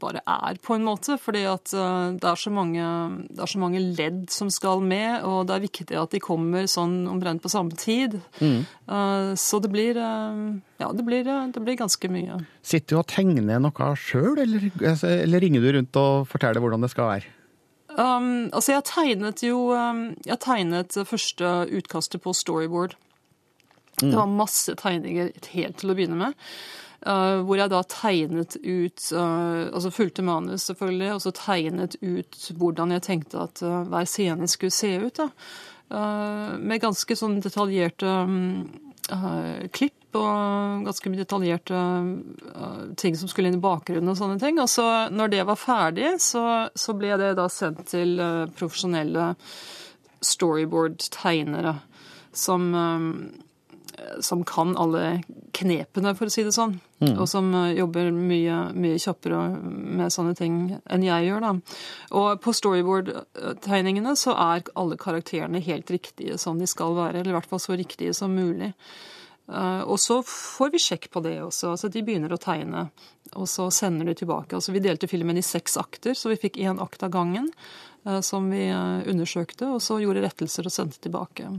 bare er, på en måte. Fordi at eh, det er, så mange, det er så mange ledd som skal med, og det er viktig at de kommer sånn omtrent på samme tid.
Mm.
Eh, Så det blir Ja, det blir, det blir ganske mye.
Sitter du og tegner noe sjøl, eller, altså, eller ringer du rundt og forteller hvordan det skal være?
Um, altså, jeg tegnet jo um, Jeg tegnet første utkastet på storyboard.
Mm.
Det var masse tegninger helt til å begynne med. Uh, hvor jeg da tegnet ut uh, Altså fulgte manus, selvfølgelig, og så tegnet ut hvordan jeg tenkte at uh, hver scene skulle se ut. da. Med ganske sånn detaljerte uh, klipp og ganske mye detaljerte ting som skulle inn i bakgrunnen og sånne ting. Og så når det var ferdig, så, så ble det da sendt til profesjonelle storyboard-tegnere som som kan alle knepene, for å si det sånn.
Mm.
Og som eh, jobber mye, mye kjappere med sånne ting enn jeg gjør, da. Og på storyboard-tegningene så er alle karakterene helt riktige som de skal være. Eller i hvert fall så riktige som mulig. Eh, Og så får vi sjekk på det også. Altså de begynner å tegne, og så sender de tilbake. Altså vi delte filmen i seks akter, så vi fikk én akt av gangen. eh, Som vi eh, undersøkte, og så gjorde rettelser og sendte tilbake.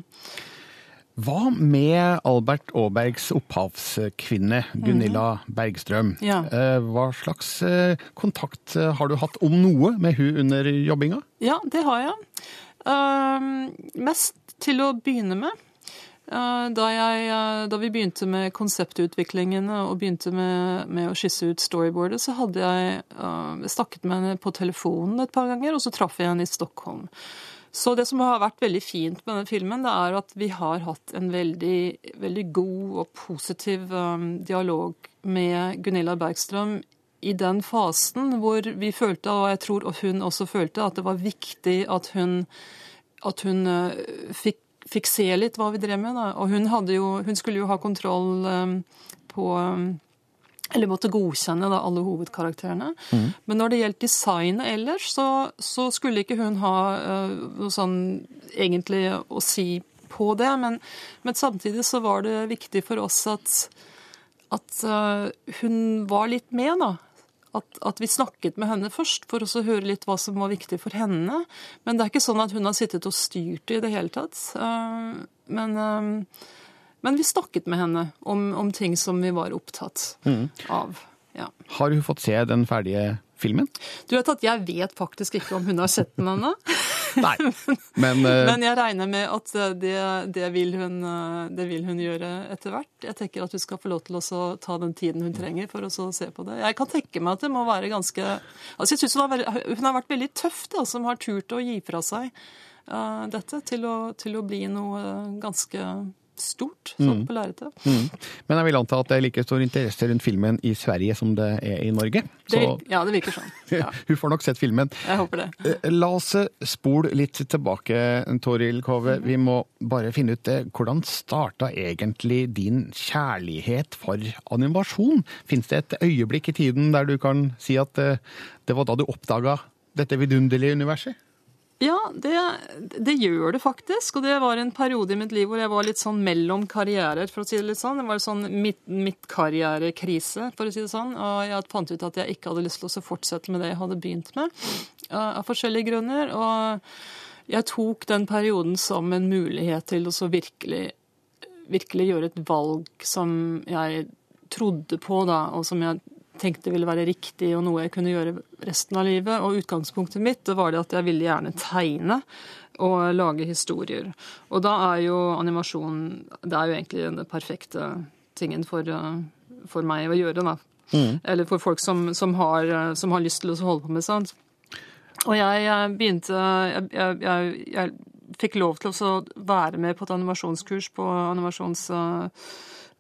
Hva med Albert Aabergs opphavskvinne, Gunilla Bergstrøm?
Mhm. Ja.
Eh, Hva slags eh, kontakt eh, har du hatt, om noe, med hun under jobbinga?
Ja, det har jeg. Uh, mest til å begynne med. Uh, da, jeg, uh, da vi begynte med konseptutviklingen og begynte med, med å skisse ut storyboardet, så hadde jeg snakket med henne på telefonen et par ganger, og så traff jeg henne i Stockholm. Så det som har vært veldig fint med denne filmen, det er at vi har hatt en veldig, veldig god og positiv um, dialog med Gunilla Bergstrøm i den fasen hvor vi følte, og jeg tror hun også følte, at det var viktig at hun, at hun uh, fikk fikk se litt hva vi drev med. Da. Og hun, jo, hun skulle jo ha kontroll eh, på eh, eller måtte godkjenne da, alle hovedkarakterene.
Mm.
Men når det gjelder designet ellers, så, så skulle ikke hun ha uh, noe sånn egentlig å si på det. Men, men samtidig så var det viktig for oss at, at uh, hun var litt med, da. At, at vi snakket med henne først for å høre litt hva som var viktig for henne. Men det er ikke sånn at hun har sittet og styrt det i det hele tatt. Uh, men, men vi snakket med henne om, om ting som vi var opptatt
Mm.
av. Ja.
Har hun fått se den ferdige filmen?
Du vet at jeg vet faktisk ikke om hun har sett den ennå. *laughs*
Nei. Men, *laughs* eh,
Men jeg regner med at det, det, vil hun, eh, det vil hun gjøre etter hvert. Jeg tenker at hun skal få lov til å ta den tiden hun trenger for å se på det. Jeg kan tenke meg at det må være ganske altså jeg synes hun, har vært, hun har vært veldig tøff, da, som har turt å gi fra seg uh, dette til å, til å bli noe ganske stort sånn
Mm.
på lerretet.
Mm. Men jeg vil anta at det er like stor interesse rundt filmen i Sverige som det er i Norge.
Det, virker, ja, det virker sånn. *laughs* Ja,
hun får nok sett filmen.
jeg håper det.
Eh, La oss spole litt tilbake, Toril Kove. Vi må bare finne ut det. hvordan starta egentlig din kjærlighet for animasjon? Fins det et øyeblikk i tiden der du kan si at eh, det var da du oppdaga dette vidunderlige universet?
Ja, det, det gjør det faktisk. Og det var en periode i mitt liv hvor jeg var litt sånn mellom karrierer, for å si det litt sånn. Det var sånn midt- midtkarrierekrise, for å si det sånn. Og jeg fant ut at jeg ikke hadde lyst til å fortsette med det jeg hadde begynt med, eh, av forskjellige grunner. Og jeg tok den perioden som en mulighet til å så virkelig, virkelig gjøre et valg som jeg trodde på, da, og som jeg tenkte ville være riktig og noe jeg kunne gjøre resten av livet. Og utgangspunktet mitt var det at jeg ville gjerne tegne og lage historier. Og da er jo animasjon Det er jo egentlig den perfekte tingen for, eh, for meg å gjøre, da.
Mm.
Eller for folk som, som, har, eh, som har lyst til å holde på med sånt. Og jeg jeg begynte Jeg, jeg, jeg, fikk lov til å være med på et animasjonskurs på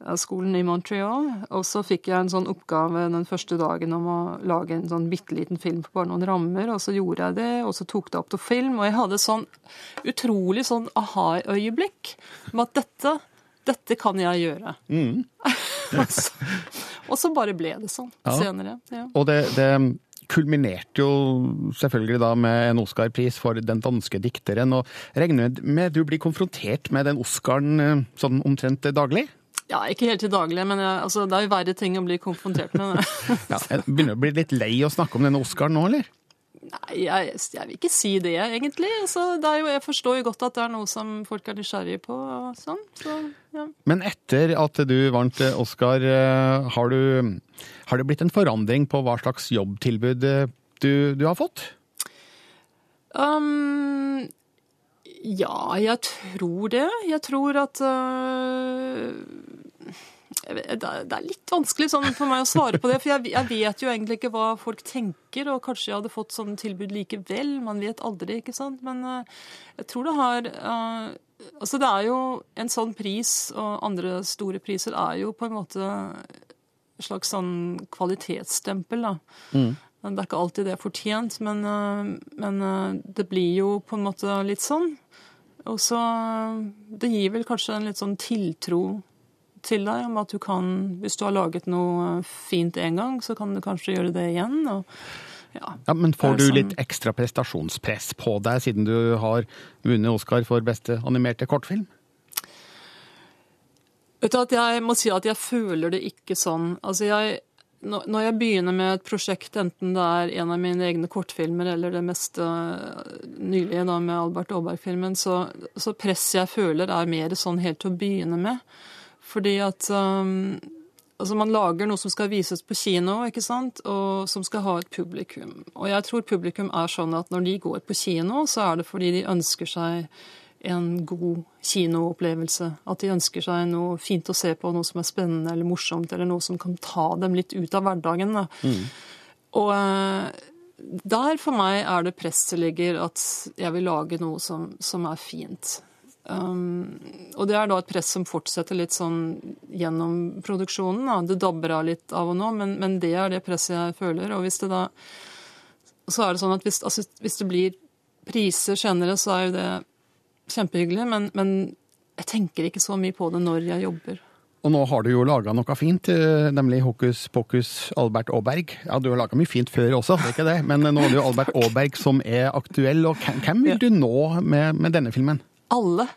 animasjonsskolen i Montreal. Og så fikk jeg en sånn oppgave den første dagen om å lage en sånn bitte liten film på bare noen rammer. Og så gjorde jeg det, og så tok det opp til film. Og jeg hadde sånn utrolig sånn aha-øyeblikk med at dette, dette kan jeg gjøre.
Mm. *laughs*
og, så, og så bare ble det sånn
Ja.
senere. Ja.
Og det, det kulminerte jo selvfølgelig da med en Oscar-pris for den danske dikteren. Og regner med du blir konfrontert med den Oscaren eh, sånn omtrent daglig?
Ja, ikke helt til daglig, men jeg, altså, det er jo verre ting å bli konfrontert med. *laughs*
Ja, jeg begynner å bli litt lei å snakke om denne Oscaren nå, eller?
Nei, jeg, jeg vil ikke si det, egentlig. Altså, det er jo, jeg forstår jo godt at det er noe som folk er nysgjerrige på. sånn. Så, ja.
Men etter at du vant eh, Oscar, eh, har, du, har det blitt en forandring på hva slags jobbtilbud eh, du, du har fått?
Um, ja, jeg tror det. Jeg tror at øh, det er litt vanskelig sånn for meg å svare på det, for jeg, jeg vet jo egentlig ikke hva folk tenker, og kanskje jeg hadde fått sånne tilbud likevel. Man vet aldri, ikke sant. Men øh, jeg tror det har øh, Altså, det er jo en sånn pris, og andre store priser er jo på en måte et slags sånn kvalitetsstempel, da.
Mm.
Det er ikke alltid det er fortjent, men, øh, men det blir jo på en måte litt sånn. Og så Det gir vel kanskje en litt sånn tiltro til deg om at du kan Hvis du har laget noe fint en gang, så kan du kanskje gjøre det igjen. Og, ja.
Ja, Men får du
sånn-
litt ekstra prestasjonspress på deg, siden du har vunnet Oscar for beste animerte kortfilm?
Vet du at Jeg må si at jeg føler det ikke sånn. Altså jeg, når jeg begynner med et prosjekt, enten det er en av mine egne kortfilmer eller det mest øh, nylige da med Albert Aaberg-filmen, så, så presset jeg føler er mer sånn helt til å begynne med. Fordi at um, altså man lager noe som skal vises på kino, ikke sant? og som skal ha et publikum. Og jeg tror publikum er sånn at når de går på kino, så er det fordi de ønsker seg en god kinoopplevelse. At de ønsker seg noe fint å se på, noe som er spennende eller morsomt, eller noe som kan ta dem litt ut av hverdagen. Da. Og eh, der for meg er det presset ligger at jeg vil lage noe som, som er fint. Um, og det er da et press som fortsetter litt sånn gjennom produksjonen. Da. Det dabber av litt av og nå, men, men det er det presset jeg føler. Og hvis det da Så er det sånn at hvis, altså, hvis det blir priser senere, så er jo det kjempehyggelig, men, men jeg tenker ikke så mye på det når jeg jobber.
Og nå har du jo laga noe fint, eh, nemlig Hokus pokus Albert Aaberg. Ja, du har laga mye fint før også, det er ikke det, men nå er det jo Albert Aaberg som er aktuell. Og hvem vil du nå med, med denne filmen?
Alle.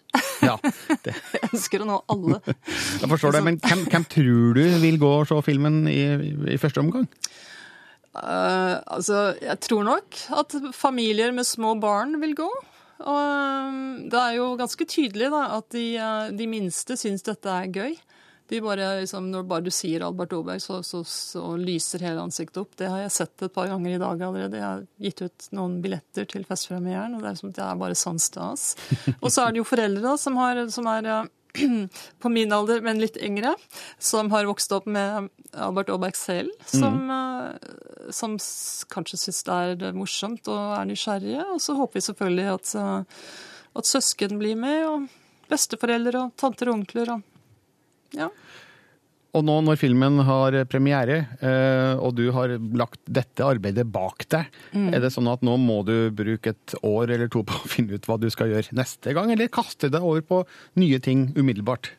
Ja, *laughs*
Jeg ønsker å nå alle.
jeg forstår det, men hvem, hvem tror du vil gå og se filmen i, i første omgang?
Uh, altså, jeg tror nok at familier med små barn vil gå. Og um, det er jo ganske tydelig da, at de, eh, de minste syns dette er gøy. De bare, liksom, når bare du sier Albert Oberg, så, så, så lyser hele ansiktet opp. Det har jeg sett et par ganger i dag allerede. Jeg har gitt ut noen billetter til festpremieren, og det er, som, det er bare sann stas. *laughs* Og så er det jo foreldre da, som, har, som er eh, *clears throat* på min alder, men litt yngre, som har vokst opp med Albert Aaberg selv, som, mm. som kanskje syns det er morsomt og er nysgjerrige. Og så håper vi selvfølgelig at, eh, at søsken blir med, og besteforeldre og tanter og onkler. og ja.
Og nå når filmen har premiere, eh, og du har lagt dette arbeidet bak deg,
Mm.
er det sånn at nå må du bruke et år eller to på å finne ut hva du skal gjøre neste gang, eller kaste deg over på nye ting umiddelbart?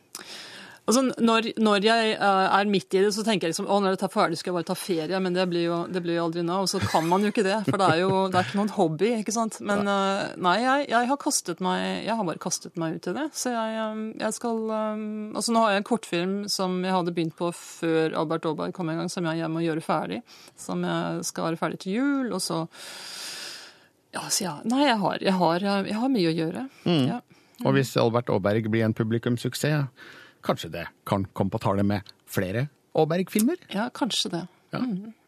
Altså, når, når jeg eh, er midt i det, så tenker jeg liksom, å, når dette er ferdig, skal jeg bare ta ferie. Men det blir, jo, det blir jo aldri nå. Og så kan man jo ikke det, for det er jo det er ikke noen hobby. ikke sant? Men eh, nei, jeg, jeg har kastet meg jeg har bare kastet meg ut i det. Så jeg, eh, jeg skal Altså, nå har jeg en kortfilm som jeg hadde begynt på før Albert Aaberg kom en gang, som jeg må gjøre ferdig. Som jeg skal være ferdig til jul, og så Ja, så ja. Nei, jeg har, jeg har, jeg har mye å gjøre.
Mm.
Ja.
Og hvis Albert Aaberg blir en publikumssuksess, kanskje det kan komme på tale med flere Aaberg-filmer?
Ja, kanskje det.
Ja.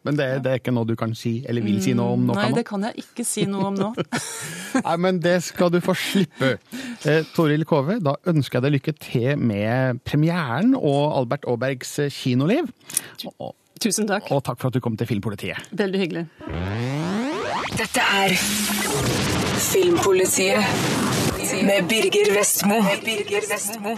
Men det, det er ikke noe du kan si, eller vil si noe om nå?
Nei, det kan jeg ikke si noe om nå. *laughs* *laughs*
Nei, men det skal du få slippe. Eh, Toril Kove, da ønsker jeg deg lykke til med premieren og Albert Aabergs kinoliv. Og,
Tusen takk.
og takk for at du kom til Filmpolitiet.
Veldig hyggelig.
Dette er Filmpolitiet med Birger Vestmo. Med Birger Vestmo.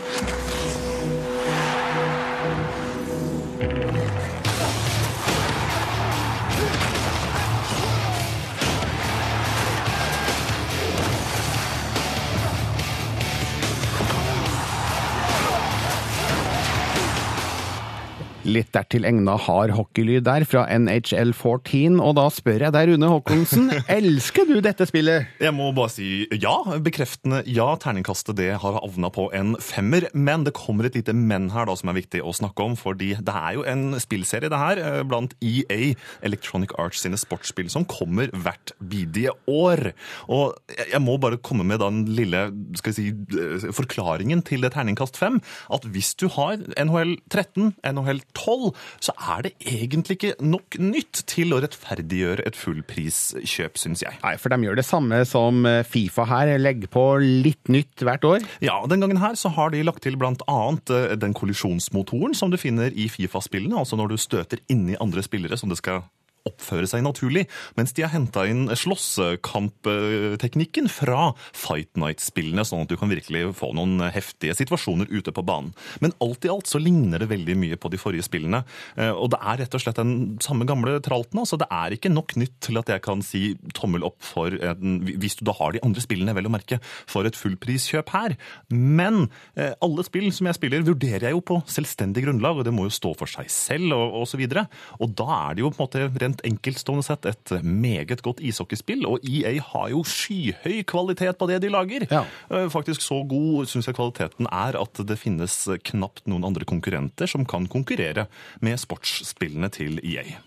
Litt dertil egna hard hockeylyd der fra NHL 14, og da spør jeg deg, Rune Håkonsen, *laughs* elsker du dette spillet?
Jeg må bare si ja. Bekreftende ja. Terningkastet det har havna på en femmer. Men det kommer et lite men her da som er viktig å snakke om. fordi det er jo en spillserie det her, eh, blant EA, Electronic Arts sine sportsspill, som kommer hvert bidige år. Og jeg må bare komme med den lille skal vi si, eh, forklaringen til det terningkast fem. At hvis du har NHL 13, NHL 12, så er det egentlig ikke nok nytt til å rettferdiggjøre et fullpriskjøp, syns jeg.
Nei, for de gjør det samme som eh, Fifa her, legger på litt nytt hvert år.
Ja, den gangen her så har de lagt til annet eh, den kollisjonsmotoren som du finner i Fifa-spillene, altså når du støter inni andre spillere som det skal oppføre seg naturlig, mens de har henta inn slåssekampteknikken fra Fight Night-spillene, sånn at du kan virkelig få noen heftige situasjoner ute på banen. Men alt i alt så ligner det veldig mye på de forrige spillene, eh, og det er rett og slett den samme gamle tralten. altså Det er ikke nok nytt til at jeg kan si tommel opp for hvis du da har de andre spillene, vel å merke, for et fullpriskjøp her. Men eh, alle spill som jeg spiller, vurderer jeg jo på selvstendig grunnlag, og det må jo stå for seg selv og, og så videre. Og da er det jo på en måte rent enkeltstående sett et meget godt ishockeyspill, og EA har jo skyhøy kvalitet på det de lager. Ja. Faktisk så god syns jeg kvaliteten er at det finnes knapt noen andre konkurrenter som kan konkurrere med sportsspillene til EA.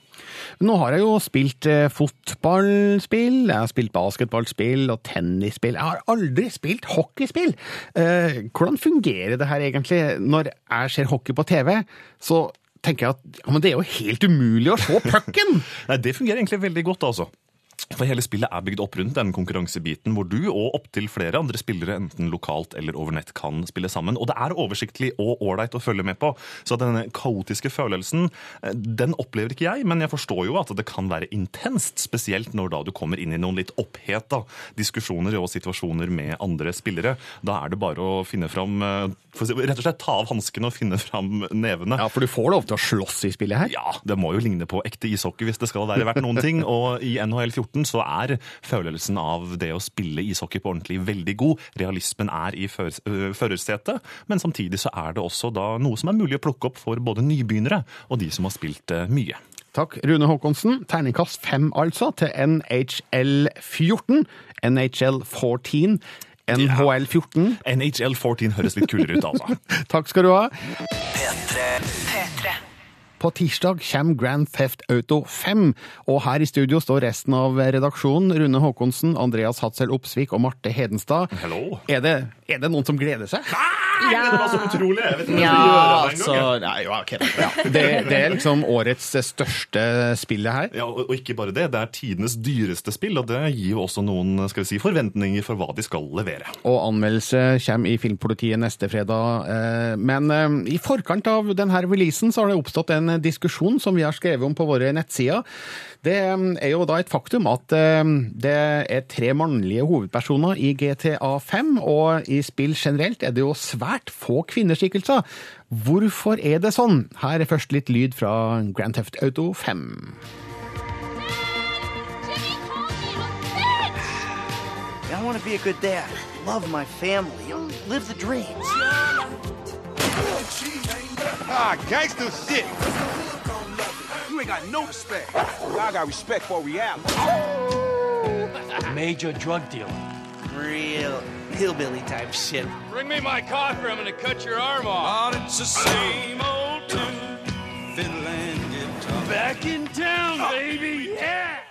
Nå har jeg jo spilt eh, fotballspill, jeg har spilt basketballspill og tennisspill. Jeg har aldri spilt hockeyspill! Eh, hvordan fungerer det her egentlig? Når jeg ser hockey på TV, så tenker jeg at ja, men det er jo helt umulig å se pucken! *laughs*
Nei, det fungerer egentlig veldig godt, altså. For hele spillet er bygd opp rundt den konkurransebiten hvor du og opptil flere andre spillere enten lokalt eller over nett kan spille sammen. Og det er oversiktlig og ålreit å følge med på. Så denne kaotiske følelsen, eh, den opplever ikke jeg, men jeg forstår jo at det kan være intenst. Spesielt når da du kommer inn i noen litt oppheta diskusjoner og situasjoner med andre spillere. Da er det bare å finne fram eh, Rett og slett ta av hansken og finne fram nevene.
Ja, for du får lov til å slåss i spillet her?
Ja, det må jo ligne på ekte ishockey hvis det skal være verdt noen ting. Og i NHL 14 14 så er følelsen av det å spille ishockey på ordentlig veldig god. Realismen er i før- førersetet, men samtidig så er det også da noe som er mulig å plukke opp for både nybegynnere og de som har spilt mye.
Takk, Rune Håkonsen. Terningkast fem altså til NHL 14. NHL 14. NHL 14.
NHL 14 høres litt kulere ut, altså. *laughs*
Takk skal du ha.
P3.
På tirsdag kommer Grand Theft Auto 5, og her i studio står resten av redaksjonen. Rune Håkonsen, Andreas Hatzel Opsvik og Marte Hedenstad.
Hello.
Er det, er det noen som gleder seg?
Nei, det var så utrolig! Jeg vet ikke hva jeg skal gjøre det
altså
Det, det er liksom årets største spillet her.
Ja, og og ikke bare det, det er tidenes dyreste spill, og det gir jo også noen skal vi si, forventninger for hva de skal levere.
Og anmeldelse kommer i Filmpolitiet neste fredag. Eh, Men eh, i forkant av denne releasen så har det oppstått en diskusjon som vi har skrevet om på våre nettsider. Det er jo da et faktum at det er tre mannlige hovedpersoner i GTA 5, og i spill generelt er det jo svært få kvinneskikkelser. Hvorfor er det sånn? Her er først litt lyd fra Grand Theft Auto 5.
I want to be a good dad, love my family, live the dreams.
Ah, gangster shit. You ain't got no respect. I got respect for reality. *laughs*
Major drug dealer. Real hillbilly type shit.
Bring me my coffee, I'm gonna cut your arm off.
Oh, it's the same old tune. Fiddle and guitar.
Back in town, ah. baby, yeah!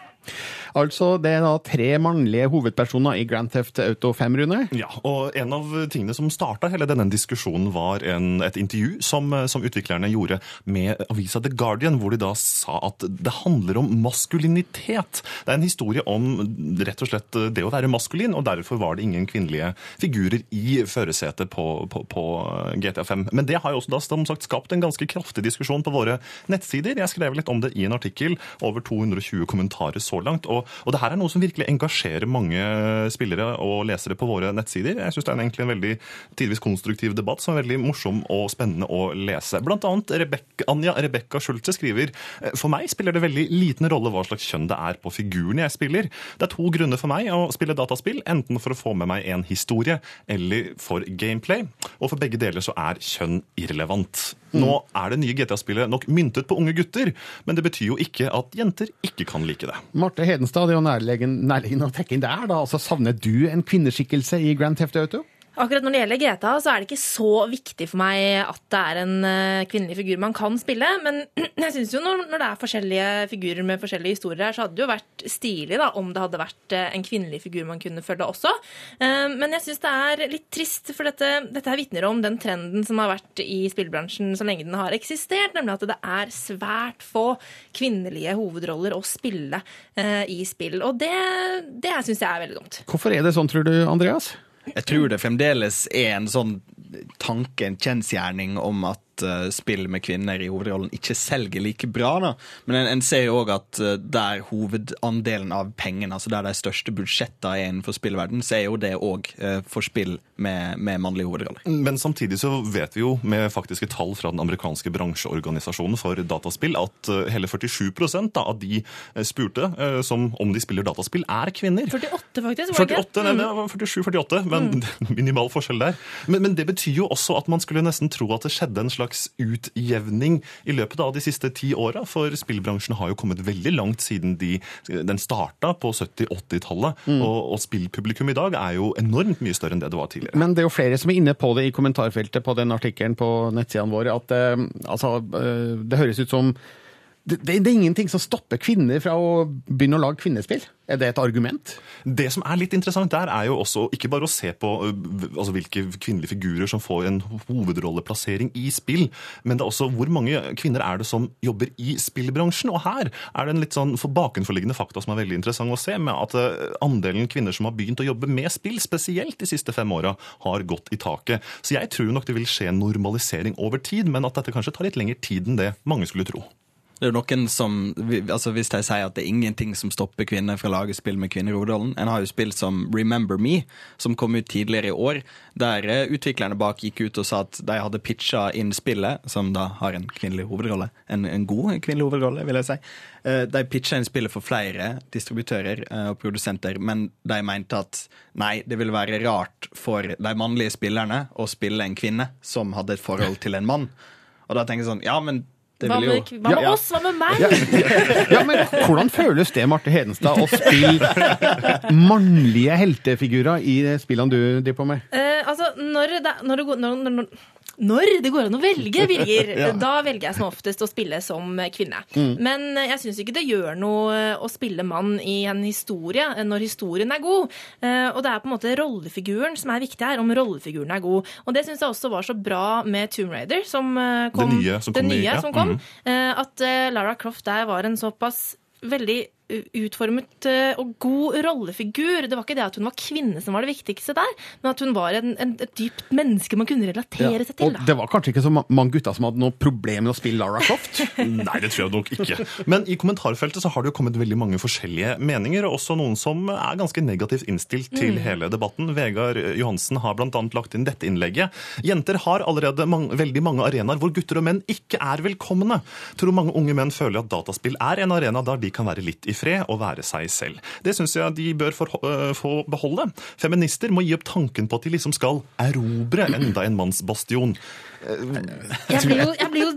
Altså, det er da tre mannlige hovedpersoner i Grand Theft Auto 5, Rune.
Ja, og En av tingene som starta hele denne diskusjonen, var en, et intervju som, som utviklerne gjorde med avisa The Guardian, hvor de da sa at det handler om maskulinitet. Det er en historie om rett og slett det å være maskulin, og derfor var det ingen kvinnelige figurer i førersetet på, på, på GTA5. Men det har jo også da som sagt skapt en ganske kraftig diskusjon på våre nettsider. Jeg skrev litt om det i en artikkel, over 220 kommentarer så langt. og og det her er noe som virkelig engasjerer mange spillere og lesere på våre nettsider. Jeg syns det er egentlig en veldig tidvis konstruktiv debatt som er veldig morsom og spennende å lese. Blant annet Rebek Anja Rebekka Schultze skriver for meg spiller det veldig liten rolle hva slags kjønn det er på figuren jeg spiller. Det er to grunner for meg å spille dataspill, enten for å få med meg en historie eller for gameplay. Og for begge deler så er kjønn irrelevant. Nå er det nye GTA-spillet nok myntet på unge gutter, men det betyr jo ikke at jenter ikke kan like det.
Marte Hedenstad, det er jo nærliggende nærliggende å trekke inn der. da. Altså, Savner du en kvinneskikkelse i Grand Theft Auto?
Akkurat når det gjelder Greta, så er det ikke så viktig for meg at det er en eh, kvinnelig figur man kan spille. Men *clears throat* jeg synes jo når, når det er forskjellige figurer med forskjellige historier her, så hadde det jo vært stilig da, om det hadde vært eh, en kvinnelig figur man kunne følge også. Eh, Men jeg syns det er litt trist, for dette, dette her vitner om den trenden som har vært i spillbransjen så lenge den har eksistert, nemlig at det er svært få kvinnelige hovedroller å spille i spill. Og det, det syns jeg er veldig dumt.
Hvorfor er det sånn, tror du, Andreas?
Jeg tror det fremdeles er en sånn tanke, en kjensgjerning, om at eh, spill med kvinner i hovedrollen ikke selger like bra. Da. Men en, en ser jo òg at eh, der hovedandelen av pengene, altså der de største budsjettene er innenfor spillverden, så er jo det òg for spill med, med mannlige hovedroller.
Men samtidig så vet vi jo med faktiske tall fra den amerikanske bransjeorganisasjonen for dataspill at eh, hele 47 da, av de eh, spurte eh, som om de spiller dataspill, er kvinner.
48, faktisk. var det ikke?
48, nei, var 47-48, men *laughs* minimal forskjell der. Men, men det betyr jo også at man skulle nesten tro at det skjedde en slags utjevning i løpet av de siste ti åra, for spillbransjen har jo kommet veldig langt siden de, den starta på 70-80-tallet, og, og spillpublikum i dag er jo enormt mye større enn det det var tidligere.
Men det er jo flere som er inne på det i kommentarfeltet på den artikkelen på nettsidene våre, at eh, altså, eh, det høres ut som det, det, er ingenting som stopper kvinner fra å begynne å lage kvinnespill. Er det et argument?
Det som er litt interessant der, er jo også ikke bare å se på altså, hvilke kvinnelige figurer som får en hovedrolleplassering i spill, men det er også hvor mange kvinner er det som jobber i spillbransjen. Og her er det en litt sånn for bakenforliggende fakta som er veldig interessant å se, med at andelen kvinner som har begynt å jobbe med spill, spesielt de siste fem åra, har gått i taket. Så jeg tror nok det vil skje en normalisering over tid, men at dette kanskje tar litt lengre tid enn det mange skulle tro.
Det er jo noen som, altså Hvis de sier at det er ingenting som stopper kvinner fra å lage spill med kvinner i hovedrollen En har jo spill som Remember Me, som kom ut tidligere i år, der eh, utviklerne bak gikk ut og sa at de hadde pitcha inn spillet, som da har en kvinnelig hovedrolle, en, en god kvinnelig hovedrolle, vil jeg si. Eh, De pitcha inn spillet for flere distributører eh, og produsenter, men de mente at nei, det ville være rart for de mannlige spillerne å spille en kvinne som hadde et forhold til en mann. Og da tenker jeg sånn, ja, men det
Hva med, hva med
Ja.
oss? Hva med meg?
Ja, men hvordan føles det, Marte Hedenstad, å spille mannlige heltefigurer i spillene du driver på med?
Eh, altså, når det, når, det når, når, når, det går an å velge, Birger, *laughs*
Ja.
da velger jeg som oftest å spille som kvinne.
Mm.
Men eh, jeg syns ikke det gjør noe å spille mann i en historie eh, når historien er god. Eh, Og det er på en måte rollefiguren som er viktig her, om rollefiguren er god. Og det syns jeg også var så bra med Tomb Raider, som eh, kom.
Det nye som kom
nye som kom. Eh, At eh, Lara Croft der var en såpass veldig utformet eh, og god rollefigur. Det var ikke det at hun var kvinne som var det viktigste der, men at hun var en, en, et dypt menneske man kunne relatere seg til.
Og
Da.
det var kanskje ikke så mange gutter som hadde noe problem med å spille Lara Croft? *laughs*
Nei, det tror jeg nok ikke. Men i kommentarfeltet så har det jo kommet veldig mange forskjellige meninger, og også noen som er ganske negativt innstilt til
Mm.
hele debatten. Vegard Johansen har bl.a. lagt inn dette innlegget. Jenter har allerede mange, veldig mange arenaer hvor gutter og menn ikke er velkomne. Tror mange unge menn føler at dataspill er en arena der de kan være litt i fred og være seg selv. Det syns jeg de bør få, øh, få beholde. Feminister må gi opp tanken på at de liksom skal erobre enda en mannsbastion.
Jeg blir jo, jeg blir jo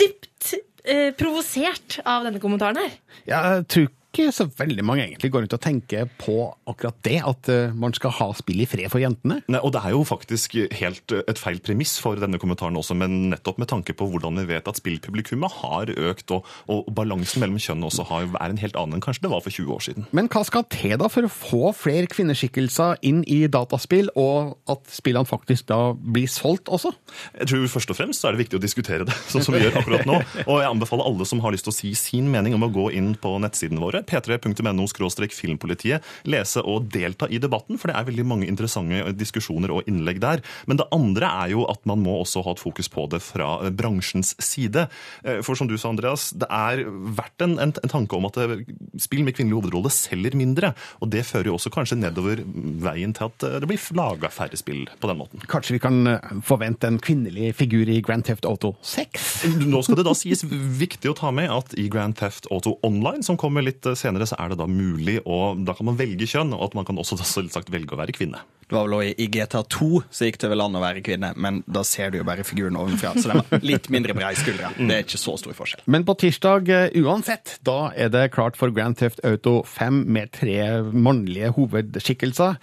dypt eh, provosert av denne kommentaren her.
Jeg tror ikke så veldig mange egentlig går rundt og tenker på akkurat det, at eh, man skal ha spill i fred for jentene.
Nei, og Det er jo faktisk helt eh, et feil premiss for denne kommentaren også, men nettopp med tanke på hvordan vi vet at spillpublikummet har økt, og, og balansen mellom kjønnene også har, er en helt annen enn kanskje det var for 20 år siden.
Men hva skal til da for å få flere kvinneskikkelser inn i dataspill, og at spillene faktisk da blir solgt også?
Jeg tror først og fremst så er det viktig å diskutere det, *laughs* sånn som vi gjør akkurat nå. Og jeg anbefaler alle som har lyst til å si sin mening om å gå inn på nettsidene våre, p3.no filmpolitiet, lese og delta i debatten, for det er veldig mange interessante diskusjoner og innlegg der. Men det andre er jo at man må også ha et fokus på det fra eh, bransjens side. Eh, For som du sa, Andreas, det er verdt en, en, en tanke om at eh, spill med kvinnelig hovedrolle selger mindre. Og det fører jo også kanskje nedover veien til at det blir laga færre spill på den måten.
Kanskje vi kan forvente en kvinnelig figur i Grand Theft Auto 6?
Nå skal det da sies viktig å ta med at i Grand Theft Auto Online, som kommer litt senere, så er det da mulig, og da kan man velge kjønn, og at man kan også da selvsagt velge å være kvinne.
Det var vel også i GTA 2 så gikk det vel an å være kvinne, men da ser du jo bare figuren ovenfra. Så den var litt mindre brei skuldre. Det er ikke så stor forskjell.
Men på tirsdag eh, uansett, da er det klart for Grand Theft Auto 5 med tre mannlige hovedskikkelser.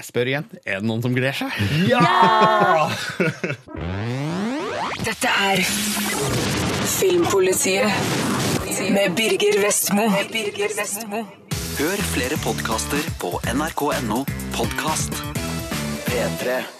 Jeg spør igjen, er det noen som gleder seg?
Ja! Dette er Filmpolitiet med Birger Vestmo.
Hør flere podkaster på nrk.no podkast.
P3.